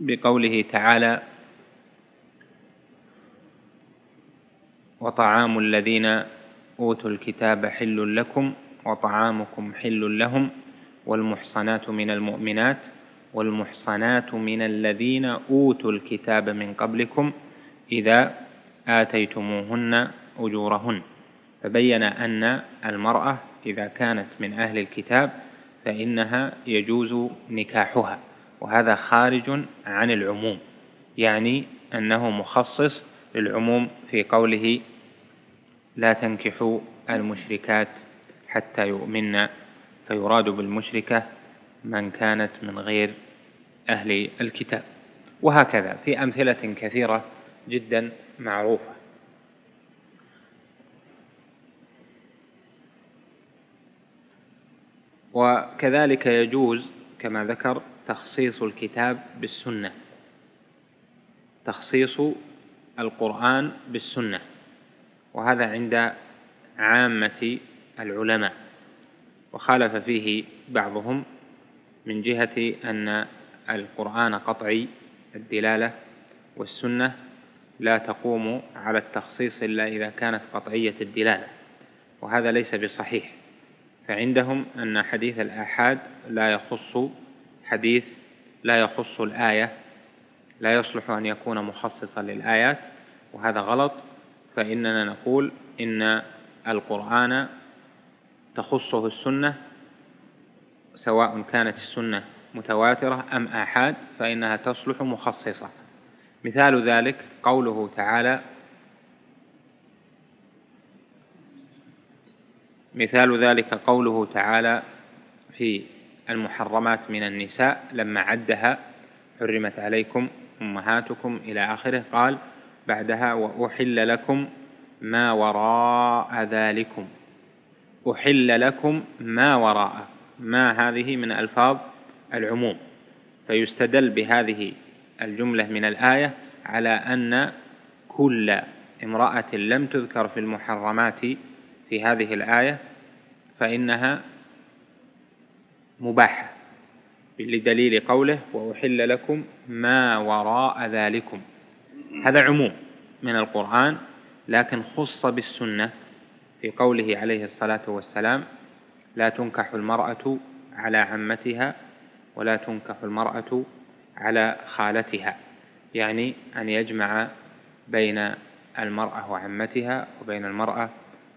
بقوله تعالى وطعام الذين أوتوا الكتاب حل لكم وطعامكم حل لهم والمحصنات من المؤمنات والمحصنات من الذين أوتوا الكتاب من قبلكم إذا آتيتموهن أجورهن. فبين أن المرأة إذا كانت من أهل الكتاب فإنها يجوز نكاحها وهذا خارج عن العموم يعني أنه مخصص للعموم في قوله لا تنكحوا المشركات حتى يؤمن فيراد بالمشركة من كانت من غير أهل الكتاب. وهكذا في أمثلة كثيرة جدا معروفة. وكذلك يجوز كما ذكر تخصيص الكتاب بالسنة. تخصيص القرآن بالسنة. وهذا عند عامة العلماء. وخالف فيه بعضهم من جهة أن القرآن قطعي الدلالة والسنة لا تقوم على التخصيص إلا إذا كانت قطعية الدلالة وهذا ليس بصحيح. فعندهم أن حديث الآحاد لا يخص حديث لا يخص الآية لا يصلح أن يكون مخصصا للآيات وهذا غلط. فإننا نقول إن القرآن تخصه السنة سواء كانت السنة متواترة أم آحاد فإنها تصلح مخصصة. مثال ذلك قوله تعالى مثال ذلك قوله تعالى في المحرمات من النساء لما عدها حرمت عليكم أمهاتكم إلى آخره قال بعدها وأحل لكم ما وراء ذلكم. أحل لكم ما وراء ما هذه من ألفاظ العموم. فيستدل بهذه الجملة من الآية على أن كل امرأة لم تذكر في المحرمات في هذه الآية فإنها مباحة لدليل قوله وأحل لكم ما وراء ذلكم. هذا عموم من القرآن لكن خص بالسنة في قوله عليه الصلاة والسلام لا تنكح المرأة على عمتها ولا تنكح المرأة على خالتها. يعني أن يجمع بين المرأة وعمتها وبين المرأة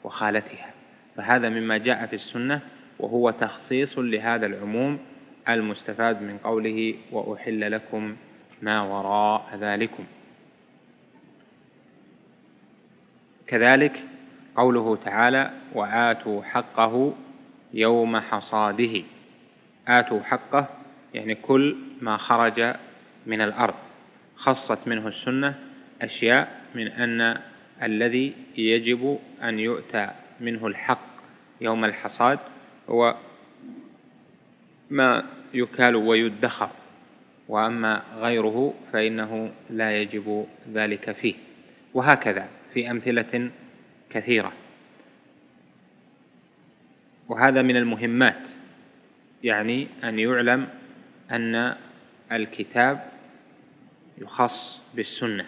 وخالتها. فهذا مما جاء في السنة وهو تخصيص لهذا العموم المستفاد من قوله وأحل لكم ما وراء ذلكم. كذلك قوله تعالى وآتوا حقه يوم حصاده. آتوا حقه يعني كل ما خرج من الأرض. خصت منه السنة أشياء من أن الذي يجب أن يؤتى منه الحق يوم الحصاد هو ما يكال ويدخر. وأما غيره فإنه لا يجب ذلك فيه. وهكذا في أمثلة كثيرة. وهذا من المهمات يعني أن يعلم أن الكتاب يخص بالسنة.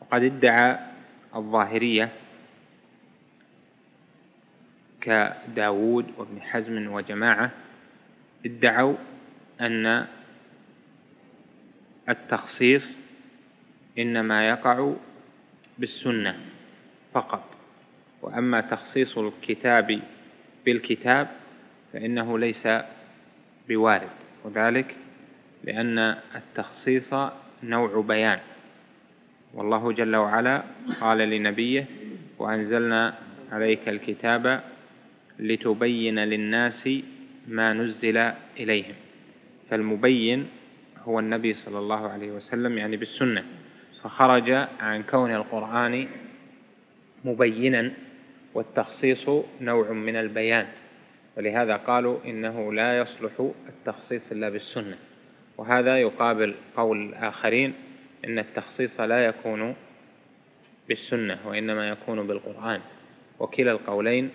وقد ادعى الظاهرية كداود وابن حزم وجماعة ادعوا أن التخصيص إنما يقع بالسنة فقط. وأما تخصيص الكتاب بالكتاب فإنه ليس بوارد وذلك لأن التخصيص نوع بيان. والله جل وعلا قال لنبيه وأنزلنا عليك الكتاب لتبين للناس ما نزل إليهم. فالمبين هو النبي صلى الله عليه وسلم يعني بالسنة. فخرج عن كون القرآن مبينا. والتخصيص نوع من البيان. ولهذا قالوا إنه لا يصلح التخصيص إلا بالسنة. وهذا يقابل قول الآخرين إن التخصيص لا يكون بالسنة وإنما يكون بالقرآن. وكلا القولين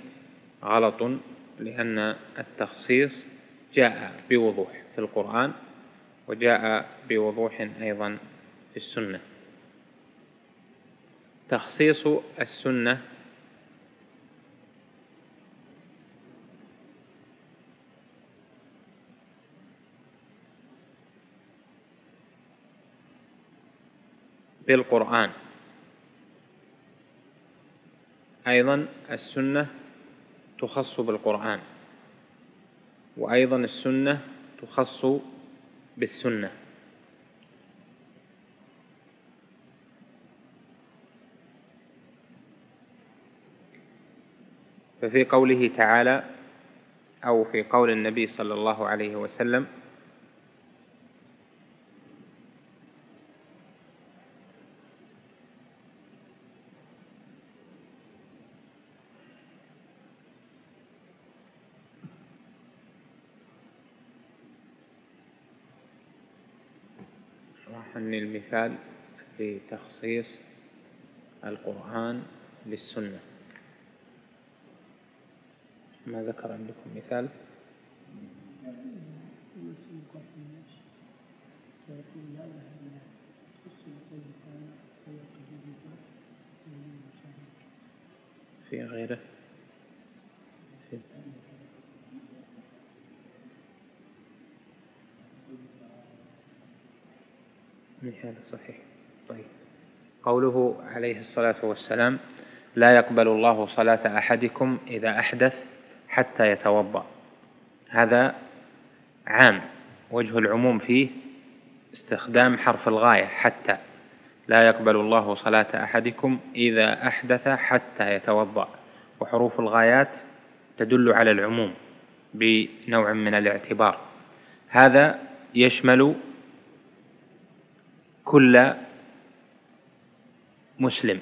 غلط لأن التخصيص جاء بوضوح في القرآن وجاء بوضوح أيضا في السنة. تخصيص السنة بالقرآن. أيضا السنة تخص بالقرآن وأيضا السنة تخص بالسنة. ففي قوله تعالى أو في قول النبي صلى الله عليه وسلم شرحني المثال لتخصيص القرآن للسنة ما ذكر عندكم مثال؟ في غيره في مثال صحيح. طيب. قوله عليه الصلاة والسلام لا يقبل الله صلاة أحدكم إذا أحدث حتى يتوضأ. هذا عام. وجه العموم فيه استخدام حرف الغاية حتى لا يقبل الله صلاة أحدكم إذا أحدث حتى يتوضأ. وحروف الغايات تدل على العموم بنوع من الاعتبار. هذا يشمل كل مسلم.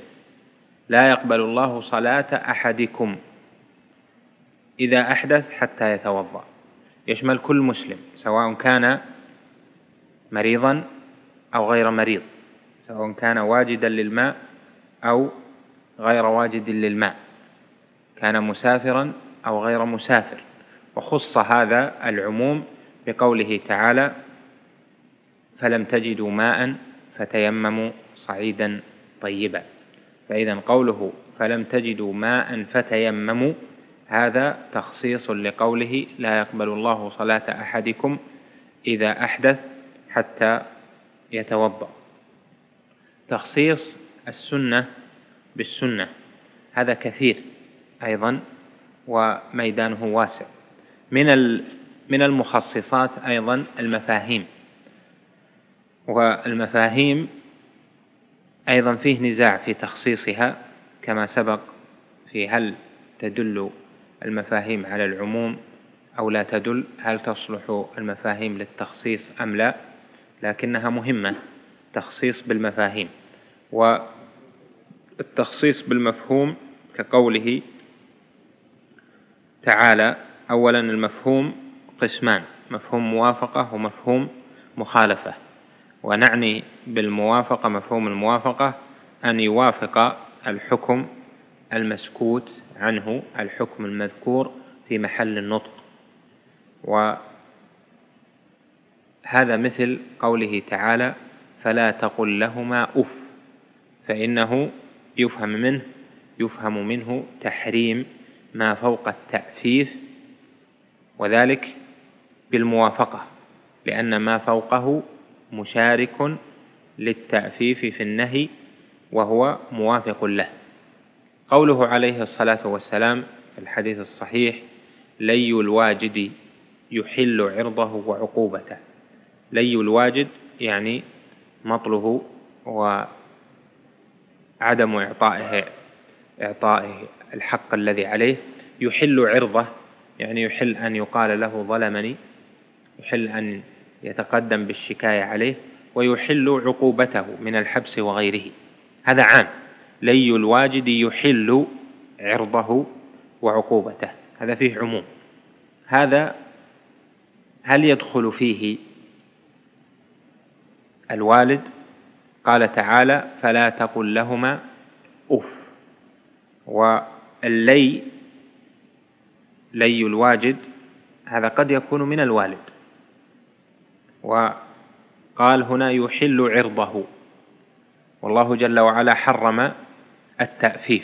لا يقبل الله صلاة أحدكم إذا أحدث حتى يتوضأ. يشمل كل مسلم سواء كان مريضا أو غير مريض سواء كان واجدا للماء أو غير واجد للماء كان مسافرا أو غير مسافر. وخص هذا العموم بقوله تعالى فلم تجدوا ماء فتيمموا صعيدا طيبا. فإذا قوله فلم تجدوا ماء فتيمموا هذا تخصيص لقوله لا يقبل الله صلاة أحدكم إذا أحدث حتى يتوضأ. تخصيص السنة بالسنة هذا كثير أيضا وميدانه واسع. من من المخصصات أيضا المفاهيم. والمفاهيم أيضا فيه نزاع في تخصيصها كما سبق في هل تدل المفاهيم على العموم أو لا تدل هل تصلح المفاهيم للتخصيص أم لا لكنها مهمة تخصيص بالمفاهيم. والتخصيص بالمفهوم كقوله تعالى أولا المفهوم قسمان مفهوم موافقة ومفهوم مخالفة. ونعني بالموافقة مفهوم الموافقة أن يوافق الحكم المسكوت عنه الحكم المذكور في محل النطق. وهذا مثل قوله تعالى فلا تقل لهما أف فإنه يفهم منه يفهم منه تحريم ما فوق التأفيف وذلك بالموافقة لأن ما فوقه مشارك للتأفيف في النهي وهو موافق له. قوله عليه الصلاة والسلام في الحديث الصحيح لي الواجد يحل عرضه وعقوبته. لي الواجد يعني مطله وعدم إعطائه إعطائه الحق الذي عليه. يحل عرضه يعني يحل أن يقال له ظلمني يحل أن يتقدم بالشكاية عليه ويحل عقوبته من الحبس وغيره. هذا عام. لي الواجد يحل عرضه وعقوبته. هذا فيه عموم. هذا هل يدخل فيه الوالد؟ قال تعالى فلا تقل لهما أف. واللي لي الواجد هذا قد يكون من الوالد. وقال هنا يحل عرضه. والله جل وعلا حرم التأفيف.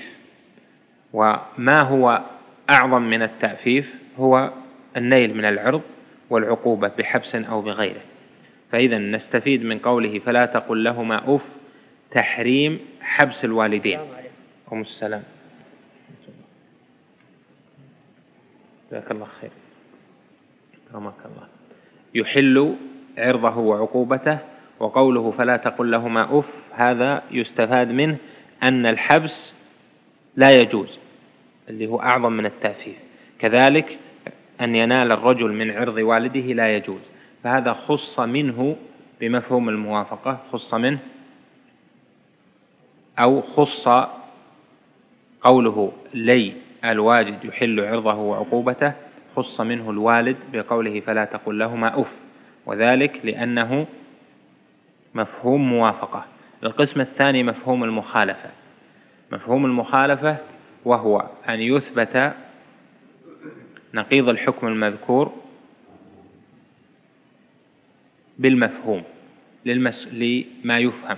وما هو أعظم من التأفيف هو النيل من العرض والعقوبة بحبس أو بغيره. فإذا نستفيد من قوله فلا تقل لهما أف تحريم حبس الوالدين. عليكم. السلام. جزاك الله خير. رمك الله. يحل عرضه وعقوبته وقوله فلا تقل لهما أف هذا يستفاد منه أن الحبس لا يجوز اللي هو أعظم من التأفيف كذلك أن ينال الرجل من عرض والده لا يجوز. فهذا خص منه بمفهوم الموافقة خص منه أو خص قوله لي الواجد يحل عرضه وعقوبته خص منه الوالد بقوله فلا تقل لهما أف. وذلك لأنه مفهوم موافقة. القسم الثاني مفهوم المخالفة. مفهوم المخالفة وهو أن يثبت نقيض الحكم المذكور بالمفهوم للمس... لما يفهم.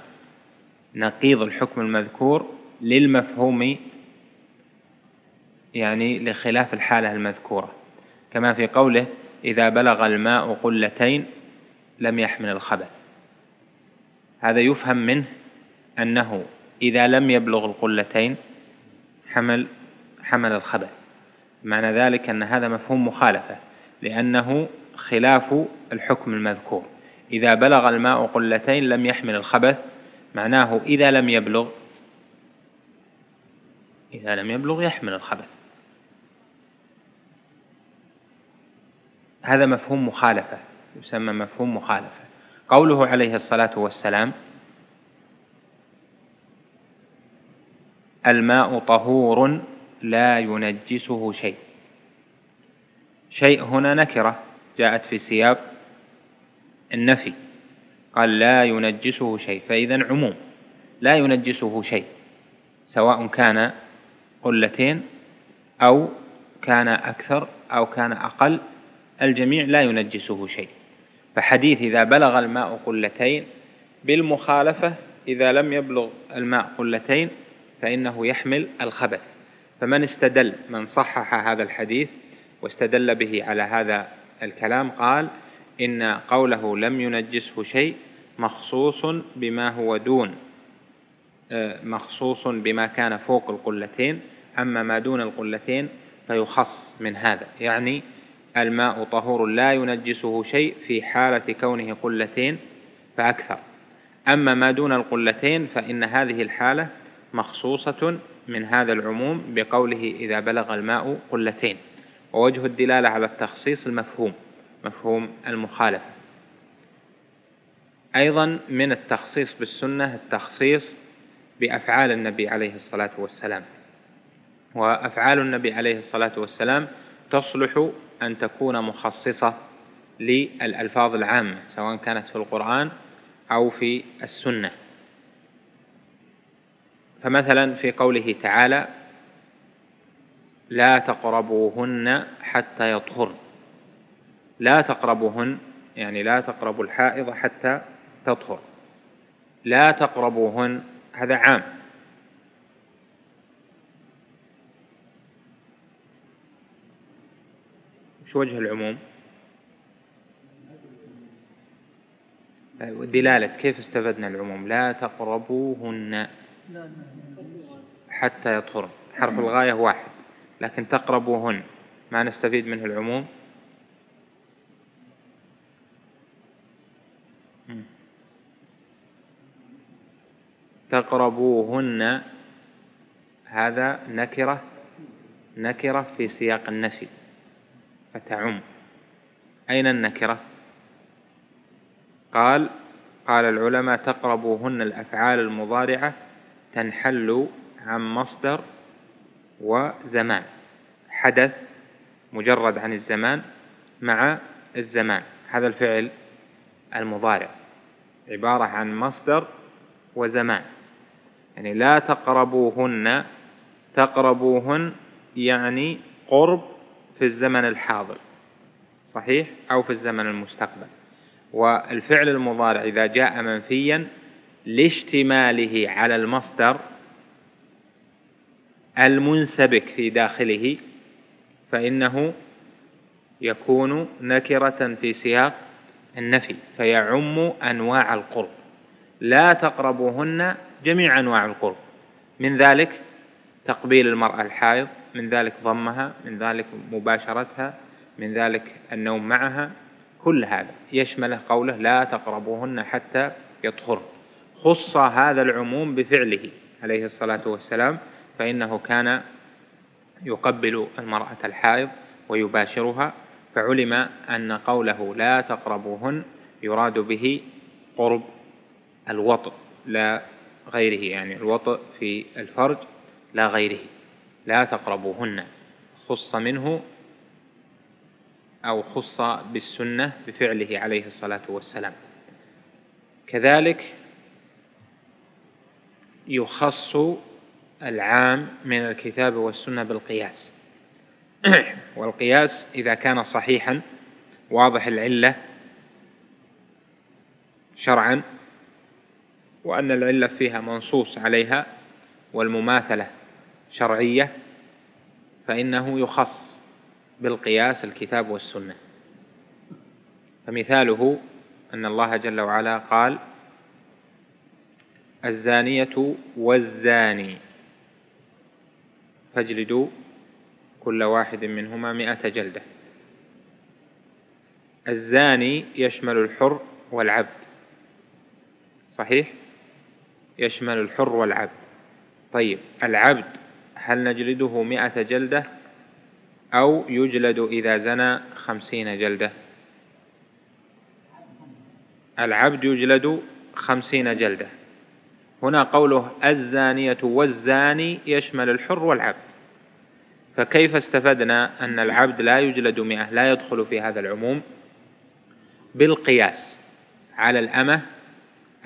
نقيض الحكم المذكور للمفهوم يعني لخلاف الحالة المذكورة. كما في قوله إذا بلغ الماء قلتين لم يحمل الخبث هذا يفهم منه أنه إذا لم يبلغ القلتين حمل حمل الخبث معنى ذلك أن هذا مفهوم مخالفة لأنه خلاف الحكم المذكور. إذا بلغ الماء قلتين لم يحمل الخبث معناه إذا لم يبلغ إذا لم يبلغ يحمل الخبث هذا مفهوم مخالفة. يسمى مفهوم مخالفة. قوله عليه الصلاة والسلام الماء طهور لا ينجسه شيء. شيء هنا نكرة جاءت في سياق النفي. قال لا ينجسه شيء فإذا عموم لا ينجسه شيء سواء كان قلتين أو كان أكثر أو كان أقل الجميع لا ينجسه شيء. فحديث إذا بلغ الماء قلتين بالمخالفة إذا لم يبلغ الماء قلتين فإنه يحمل الخبث. فمن استدل من صحح هذا الحديث واستدل به على هذا الكلام قال إن قوله لم ينجسه شيء مخصوص بما هو دون آه، مخصوص بما كان فوق القلتين. أما ما دون القلتين فيخص من هذا. يعني الماء طهور لا ينجسه شيء في حالة كونه قلتين فأكثر. أما ما دون القلتين فإن هذه الحالة مخصوصة من هذا العموم بقوله إذا بلغ الماء قلتين. ووجه الدلالة على التخصيص المفهوم مفهوم المخالفة. أيضا من التخصيص بالسنة التخصيص بأفعال النبي عليه الصلاة والسلام. وأفعال النبي عليه الصلاة والسلام تصلح أن تكون مخصصة للألفاظ العامة سواء كانت في القرآن أو في السنة. فمثلا في قوله تعالى لا تقربوهن حتى يطهرن لا تقربوهن يعني لا تقربوا الحائض حتى تطهر. لا تقربوهن هذا عام. شو وجه العموم. أيوة، دلالة كيف استفدنا العموم. لا تقربوهن حتى يطهرن. حرف الغاية واحد لكن تقربوهن. ما نستفيد منه العموم؟ تقربوهن. هذا نكرة نكرة في سياق النفي. فتعم. أين النكرة؟ قال قال العلماء تقربوهن الأفعال المضارعة تنحل عن مصدر وزمان. حدث مجرد عن الزمان مع الزمان. هذا الفعل المضارع. عبارة عن مصدر وزمان. يعني لا تقربوهن. تقربوهن يعني قرب في الزمن الحاضر صحيح؟ أو في الزمن المستقبل. والفعل المضارع إذا جاء منفيا لاشتماله على المصدر المنسبك في داخله فإنه يكون نكرة في سياق النفي فيعم أنواع القرب. لا تقربوهن جميع أنواع القرب. من ذلك تقبيل المرأة الحائض من ذلك ضمها من ذلك مباشرتها من ذلك النوم معها كل هذا. يشمله قوله لا تقربوهن حتى يطهر. خص هذا العموم بفعله عليه الصلاة والسلام فإنه كان يقبل المرأة الحائض ويباشرها فعلم أن قوله لا تقربوهن يراد به قرب الوطء لا غيره يعني الوطء في الفرج لا غيره. لا تقربوهن. خص منه أو خص بالسنة بفعله عليه الصلاة والسلام. كذلك يخص العام من الكتاب والسنة بالقياس. <clears throat> والقياس إذا كان صحيحا واضح العلة شرعا وأن العلة فيها منصوص عليها والمماثلة شرعية فإنه يخص بالقياس الكتاب والسنة. فمثاله أن الله جل وعلا قال الزانية والزاني. فاجلدوا كل واحد منهما مئة جلدة. الزاني يشمل الحر والعبد. صحيح؟ يشمل الحر والعبد. طيب العبد هل نجلده مئة جلدة أو يجلد إذا زنى خمسين جلدة؟ العبد يجلد خمسين جلدة. هنا قوله الزانية والزاني يشمل الحر والعبد. فكيف استفدنا أن العبد لا يجلد مئة لا يدخل في هذا العموم؟ بالقياس على الأمة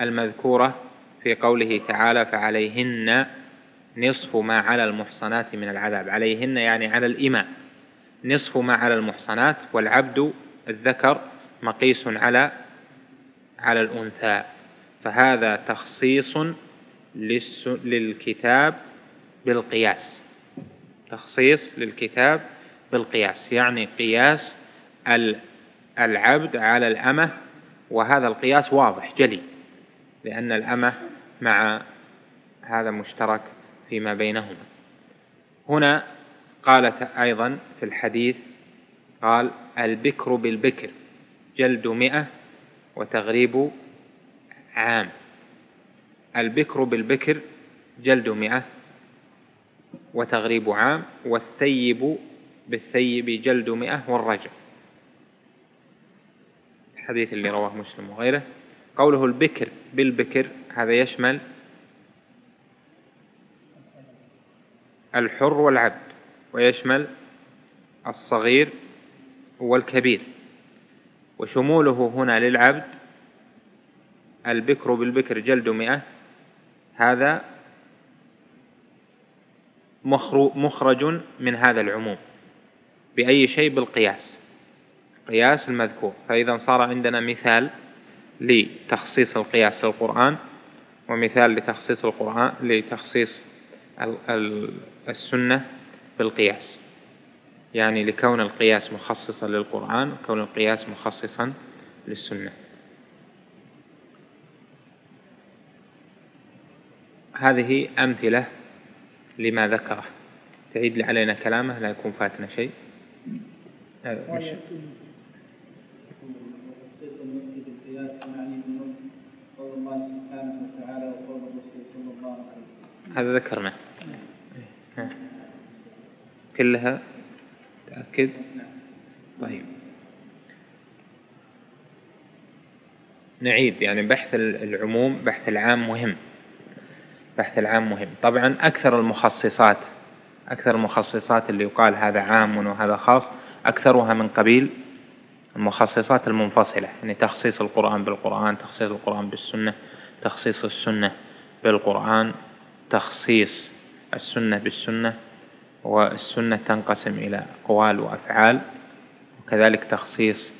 المذكورة في قوله تعالى فعليهن نصف ما على المحصنات من العذاب. عليهن يعني على الإماء نصف ما على المحصنات والعبد الذكر مقيس على على الأنثى. فهذا تخصيص للكتاب بالقياس. تخصيص للكتاب بالقياس. يعني قياس العبد على الأمة وهذا القياس واضح جلي. لأن الأمة مع هذا مشترك فيما بينهما. هنا قالت أيضا في الحديث قال البكر بالبكر جلد مئة وتغريب عام. البكر بالبكر جلد مئة وتغريب عام والثيب بالثيب جلد مئة والرجع الحديث اللي رواه مسلم وغيره. قوله البكر بالبكر هذا يشمل الحر والعبد ويشمل الصغير والكبير. وشموله هنا للعبد البكر بالبكر جلد مئة. هذا مخرج من هذا العموم بأي شيء بالقياس. قياس المذكور. فإذا صار عندنا مثال لتخصيص القياس للقرآن ومثال لتخصيص القرآن لتخصيص السنة بالقياس. يعني لكون القياس مخصصا للقرآن كون القياس مخصصا للسنة. هذه أمثلة لما ذكره. تعيد علينا كلامه لا يكون فاتنا شيء. مش قول الله سبحانه وتعالى وقول الرسول صلى الله عليه وسلم هذا ذكرنا كلها تأكد؟ طيب. نعيد يعني بحث العموم بحث العام مهم. بحث العام مهم. طبعا أكثر المخصصات أكثر المخصصات اللي يقال هذا عام وهذا خاص أكثرها من قبيل المخصصات المنفصلة يعني تخصيص القرآن بالقرآن تخصيص القرآن بالسنة تخصيص السنة بالقرآن تخصيص السنة بالسنة. والسنة تنقسم إلى أقوال وأفعال وكذلك تخصيص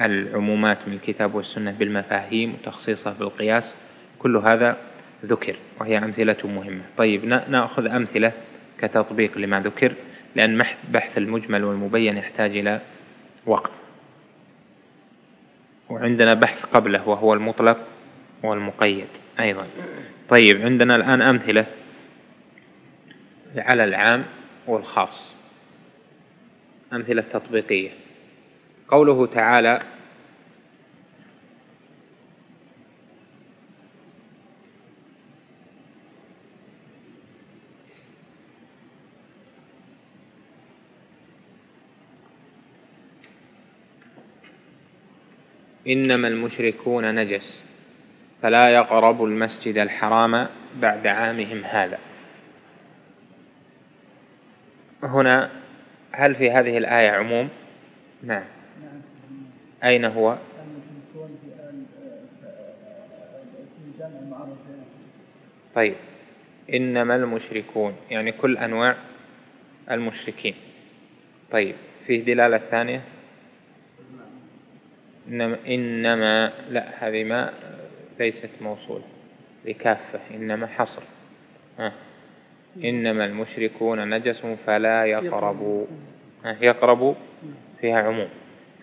العمومات من الكتاب والسنة بالمفاهيم وتخصيصها بالقياس كل هذا ذكر وهي أمثلة مهمة. طيب نأخذ أمثلة كتطبيق لما ذكر لأن بحث المجمل والمبين يحتاج إلى وقت. وعندنا بحث قبله وهو المطلق والمقيد أيضا. طيب عندنا الآن أمثلة على العام والخاص. أمثلة تطبيقية. قوله تعالى إنما المشركون نجس فلا يقربوا المسجد الحرام بعد عامهم هذا. هنا هل في هذه الآية عموم؟ نعم. أين هو؟ طيب. إنما المشركون يعني كل أنواع المشركين. طيب. فيه دلالة ثانية؟ إنما, إنما لا هذه ما ليست موصولة. لكافة. إنما حصر. ها. إنما المشركون نجس فلا يقربوا. يقربوا فيها عموم.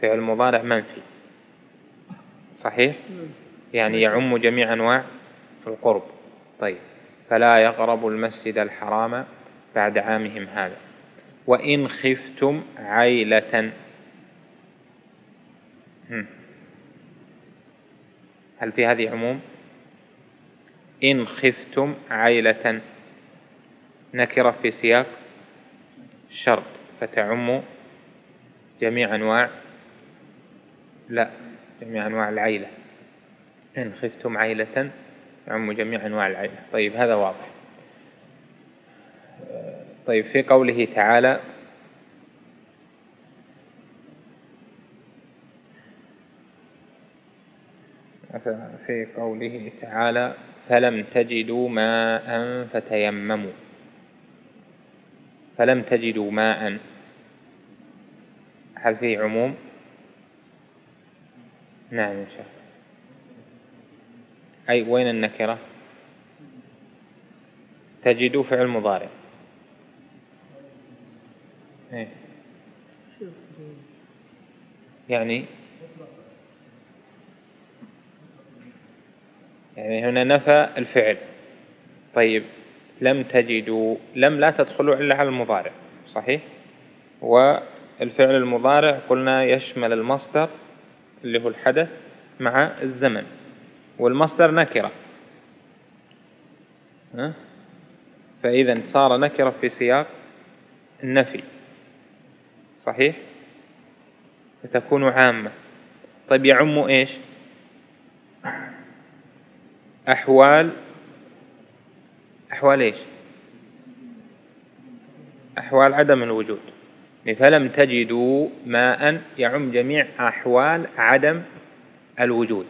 فعل مضارع منفي. صحيح؟ يعني يعم جميع أنواع القرب. طيب. فلا يقربوا المسجد الحرام بعد عامهم هذا. وإن خفتم عيلة. هل في هذه عموم؟ إن خفتم عيلة. نكرة في سياق شرط فتعم جميع أنواع لا جميع أنواع العيلة. إن خفتم عيلة يعم جميع أنواع العيلة. طيب هذا واضح. طيب في قوله تعالى في قوله تعالى فلم تجدوا ماء فتيمموا. فلم تجدوا ماء. هل فيه عموم؟ نعم إن شاء الله أي وين النكرة؟ تجدوا فعل مضارع. إيه؟ يعني؟ يعني هنا نفى الفعل. طيب. لم تجدوا لم لا تدخلوا إلا على المضارع صحيح؟ والفعل المضارع قلنا يشمل المصدر اللي هو الحدث مع الزمن والمصدر نكرة. فإذا صار نكرة في سياق النفي صحيح؟ فتكون عامة. طيب يعم إيش؟ أحوال أحوال إيش؟ أحوال عدم الوجود. فلم تجدوا ماء يعم جميع أحوال عدم الوجود.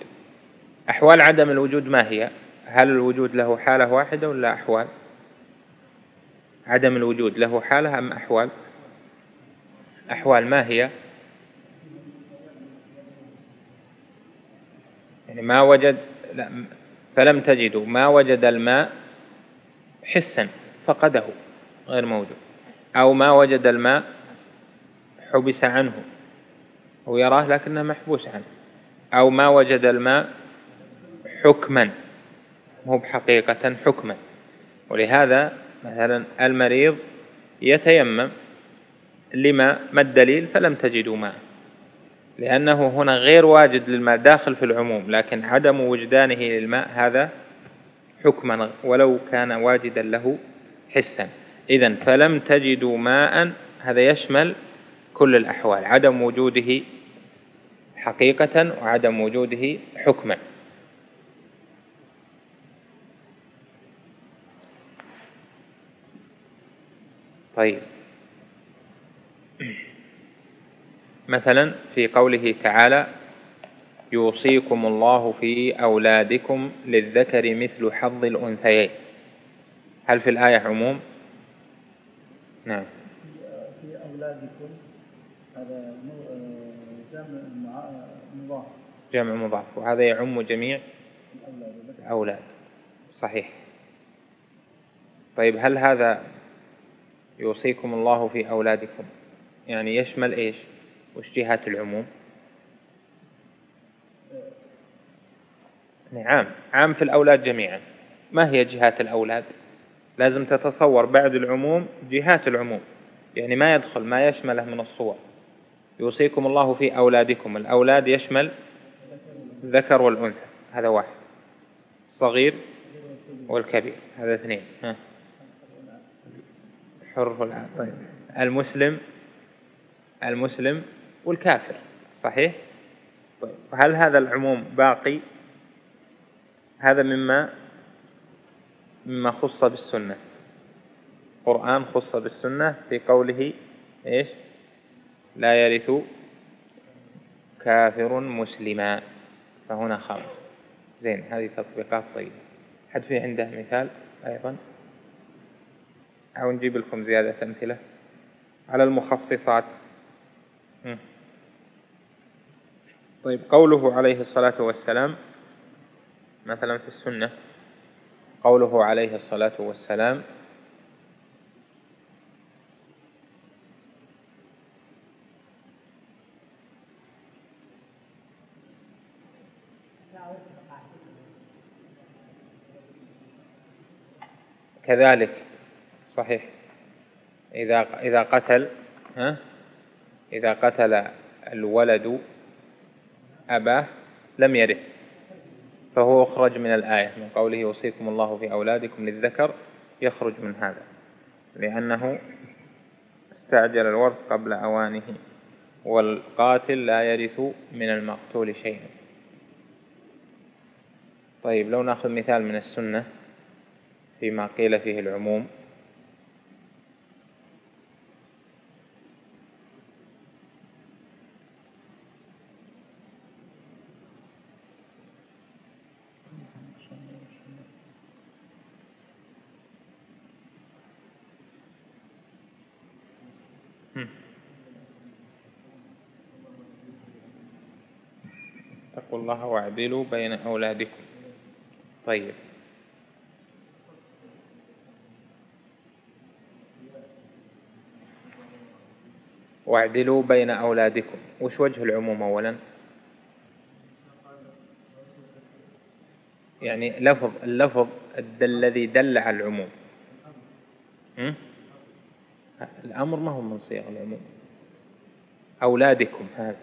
أحوال عدم الوجود ما هي؟ هل الوجود له حالة واحدة ولا أحوال؟ عدم الوجود له حالة أم أحوال؟ أحوال ما هي؟ يعني ما وجد لا فلم تجدوا ما وجد الماء حسا فقده غير موجود. أو ما وجد الماء حبس عنه هو يراه لكنه محبوس عنه. أو ما وجد الماء حكما مو بحقيقة حكما. ولهذا مثلا المريض يتيمم لما ما الدليل فلم تجدوا ماء. لأنه هنا غير واجد للماء داخل في العموم لكن عدم وجدانه للماء هذا حكما ولو كان واجدا له حسا. إذا فلم تجدوا ماء هذا يشمل كل الأحوال عدم وجوده حقيقة وعدم وجوده حكما. طيب. مثلا في قوله تعالى يوصيكم الله في أولادكم للذكر مثل حظ الأنثيين. هل في الآية عموم؟ نعم. في أولادكم هذا جمع مضاف. جمع مضاف. وهذا يعم جميع الأولاد. صحيح. طيب هل هذا يوصيكم الله في أولادكم؟ يعني يشمل إيش؟ وش جهات العموم؟ نعم عام في الأولاد جميعا. ما هي جهات الأولاد؟ لازم تتصور بعد العموم جهات العموم. يعني ما يدخل ما يشمله من الصور. يوصيكم الله في أولادكم. الأولاد يشمل الذكر والأنثى. هذا واحد. الصغير والكبير. هذا اثنين. ها. والعبد طيب. المسلم المسلم والكافر. صحيح؟ طيب. هل هذا العموم باقي؟ هذا مما مما خص بالسنة. القرآن خص بالسنة في قوله إيش؟ لا يرث كافر مسلما. فهنا خامس زين هذه تطبيقات طيبة. حد في عنده مثال أيضا؟ أو نجيب لكم زيادة أمثلة؟ على المخصصات. طيب قوله عليه الصلاة والسلام مثلا في السنة. قوله عليه الصلاة والسلام. كذلك صحيح. إذا إذا قتل ها؟ إذا قتل الولد أباه لم يرث فهو أخرج من الآية من قوله يوصيكم الله في أولادكم للذكر يخرج من هذا لأنه استعجل الورث قبل أوانه والقاتل لا يرث من المقتول شيئا. طيب لو نأخذ مثال من السنة فيما قيل فيه العموم اتقوا الله واعدلوا بين أولادكم. طيب. واعدلوا بين أولادكم. وش وجه العموم أولا؟ يعني لفظ اللفظ الذي دل على العموم. الأمر ما هو من صيغ العموم. أولادكم هذا.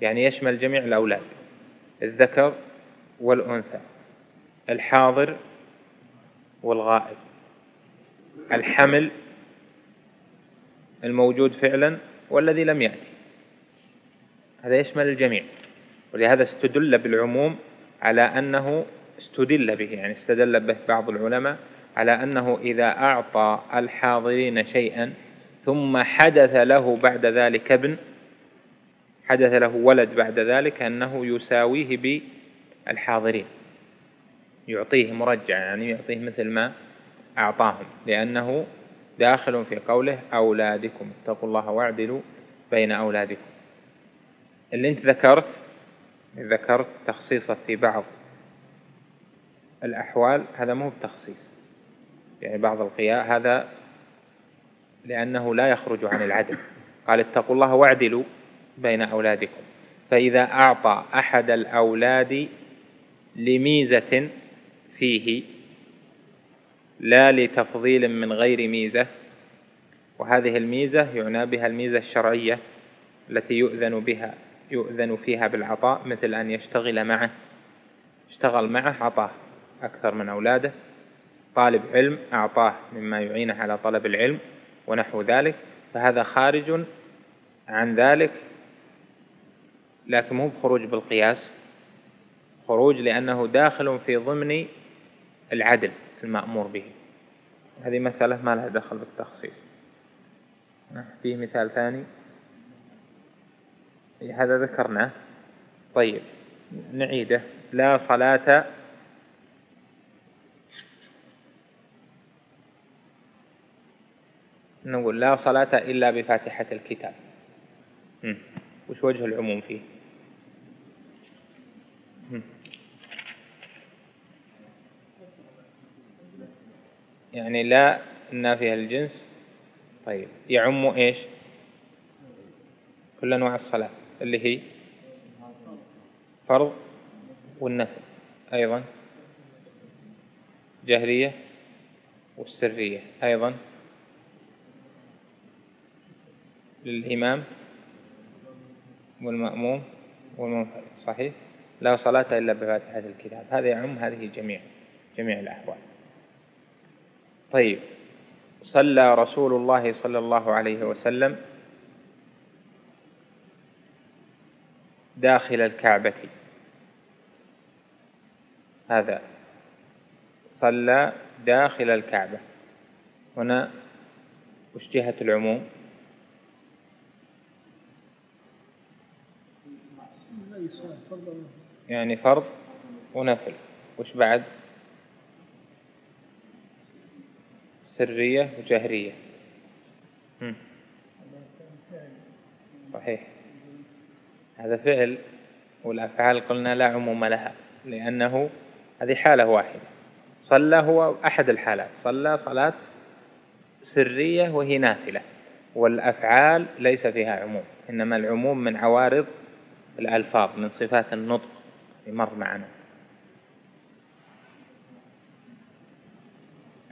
يعني يشمل جميع الأولاد. الذكر والأنثى الحاضر والغائب الحمل الموجود فعلا والذي لم يأتي. هذا يشمل الجميع؟ ولهذا استدل بالعموم على أنه استدل به يعني استدل به بعض العلماء على أنه إذا أعطى الحاضرين شيئا ثم حدث له بعد ذلك ابن حدث له ولد بعد ذلك أنه يساويه بالحاضرين. يعطيه مرجع يعني يعطيه مثل ما أعطاهم لأنه داخل في قوله أولادكم. اتقوا الله واعدلوا بين أولادكم. اللي أنت ذكرت ذكرت تخصيصه في بعض الأحوال هذا مو بتخصيص. يعني بعض القياء هذا لأنه لا يخرج عن العدل. قال اتقوا الله واعدلوا بين أولادكم. فإذا أعطى أحد الأولاد لميزة فيه لا لتفضيل من غير ميزة وهذه الميزة يعنى بها الميزة الشرعية التي يؤذن بها يؤذن فيها بالعطاء مثل أن يشتغل معه. اشتغل معه أعطاه أكثر من أولاده. طالب علم أعطاه مما يعينه على طلب العلم ونحو ذلك. فهذا خارج عن ذلك لكن مو بخروج بالقياس. خروج لأنه داخل في ضمن العدل المأمور به. هذه مسألة ما لها دخل بالتخصيص. فيه مثال ثاني. هذا ذكرناه. طيب نعيده. لا صلاة نقول لا صلاة إلا بفاتحة الكتاب. وش وجه العموم فيه؟ يعني لا النافية للجنس طيب يعم إيش؟ كل أنواع الصلاة اللي هي فرض والنفل أيضا جهرية والسرية أيضا للإمام والمأموم والمنفرد صحيح؟ لا صلاة إلا بفاتحة الكتاب. هذا يعم هذه جميع جميع الأحوال. طيب. صلى رسول الله صلى الله عليه وسلم داخل الكعبة. هذا. صلى داخل الكعبة. هنا وش جهة العموم؟ يعني فرض ونفل. وش بعد؟ سرية وجهرية. صحيح. هذا فعل والأفعال قلنا لا عموم لها لأنه هذه حالة واحدة. صلى هو أحد الحالات. صلى صلاة سرية وهي نافلة. والأفعال ليس فيها عموم إنما العموم من عوارض الألفاظ من صفات النطق. مر معنا.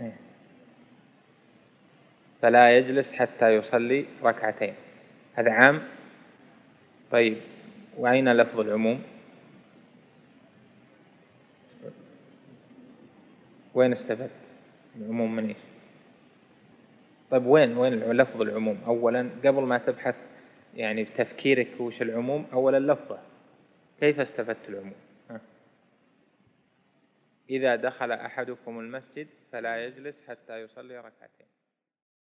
إيه. فلا يجلس حتى يصلي ركعتين. هذا عام؟ طيب. وأين لفظ العموم؟ وين استفدت؟ العموم من إيش؟ طيب وين وين لفظ العموم؟ اولا قبل ما تبحث يعني بتفكيرك وش العموم اولا لفظه. كيف استفدت العموم؟ إذا دخل أحدكم المسجد فلا يجلس حتى يصلي ركعتين.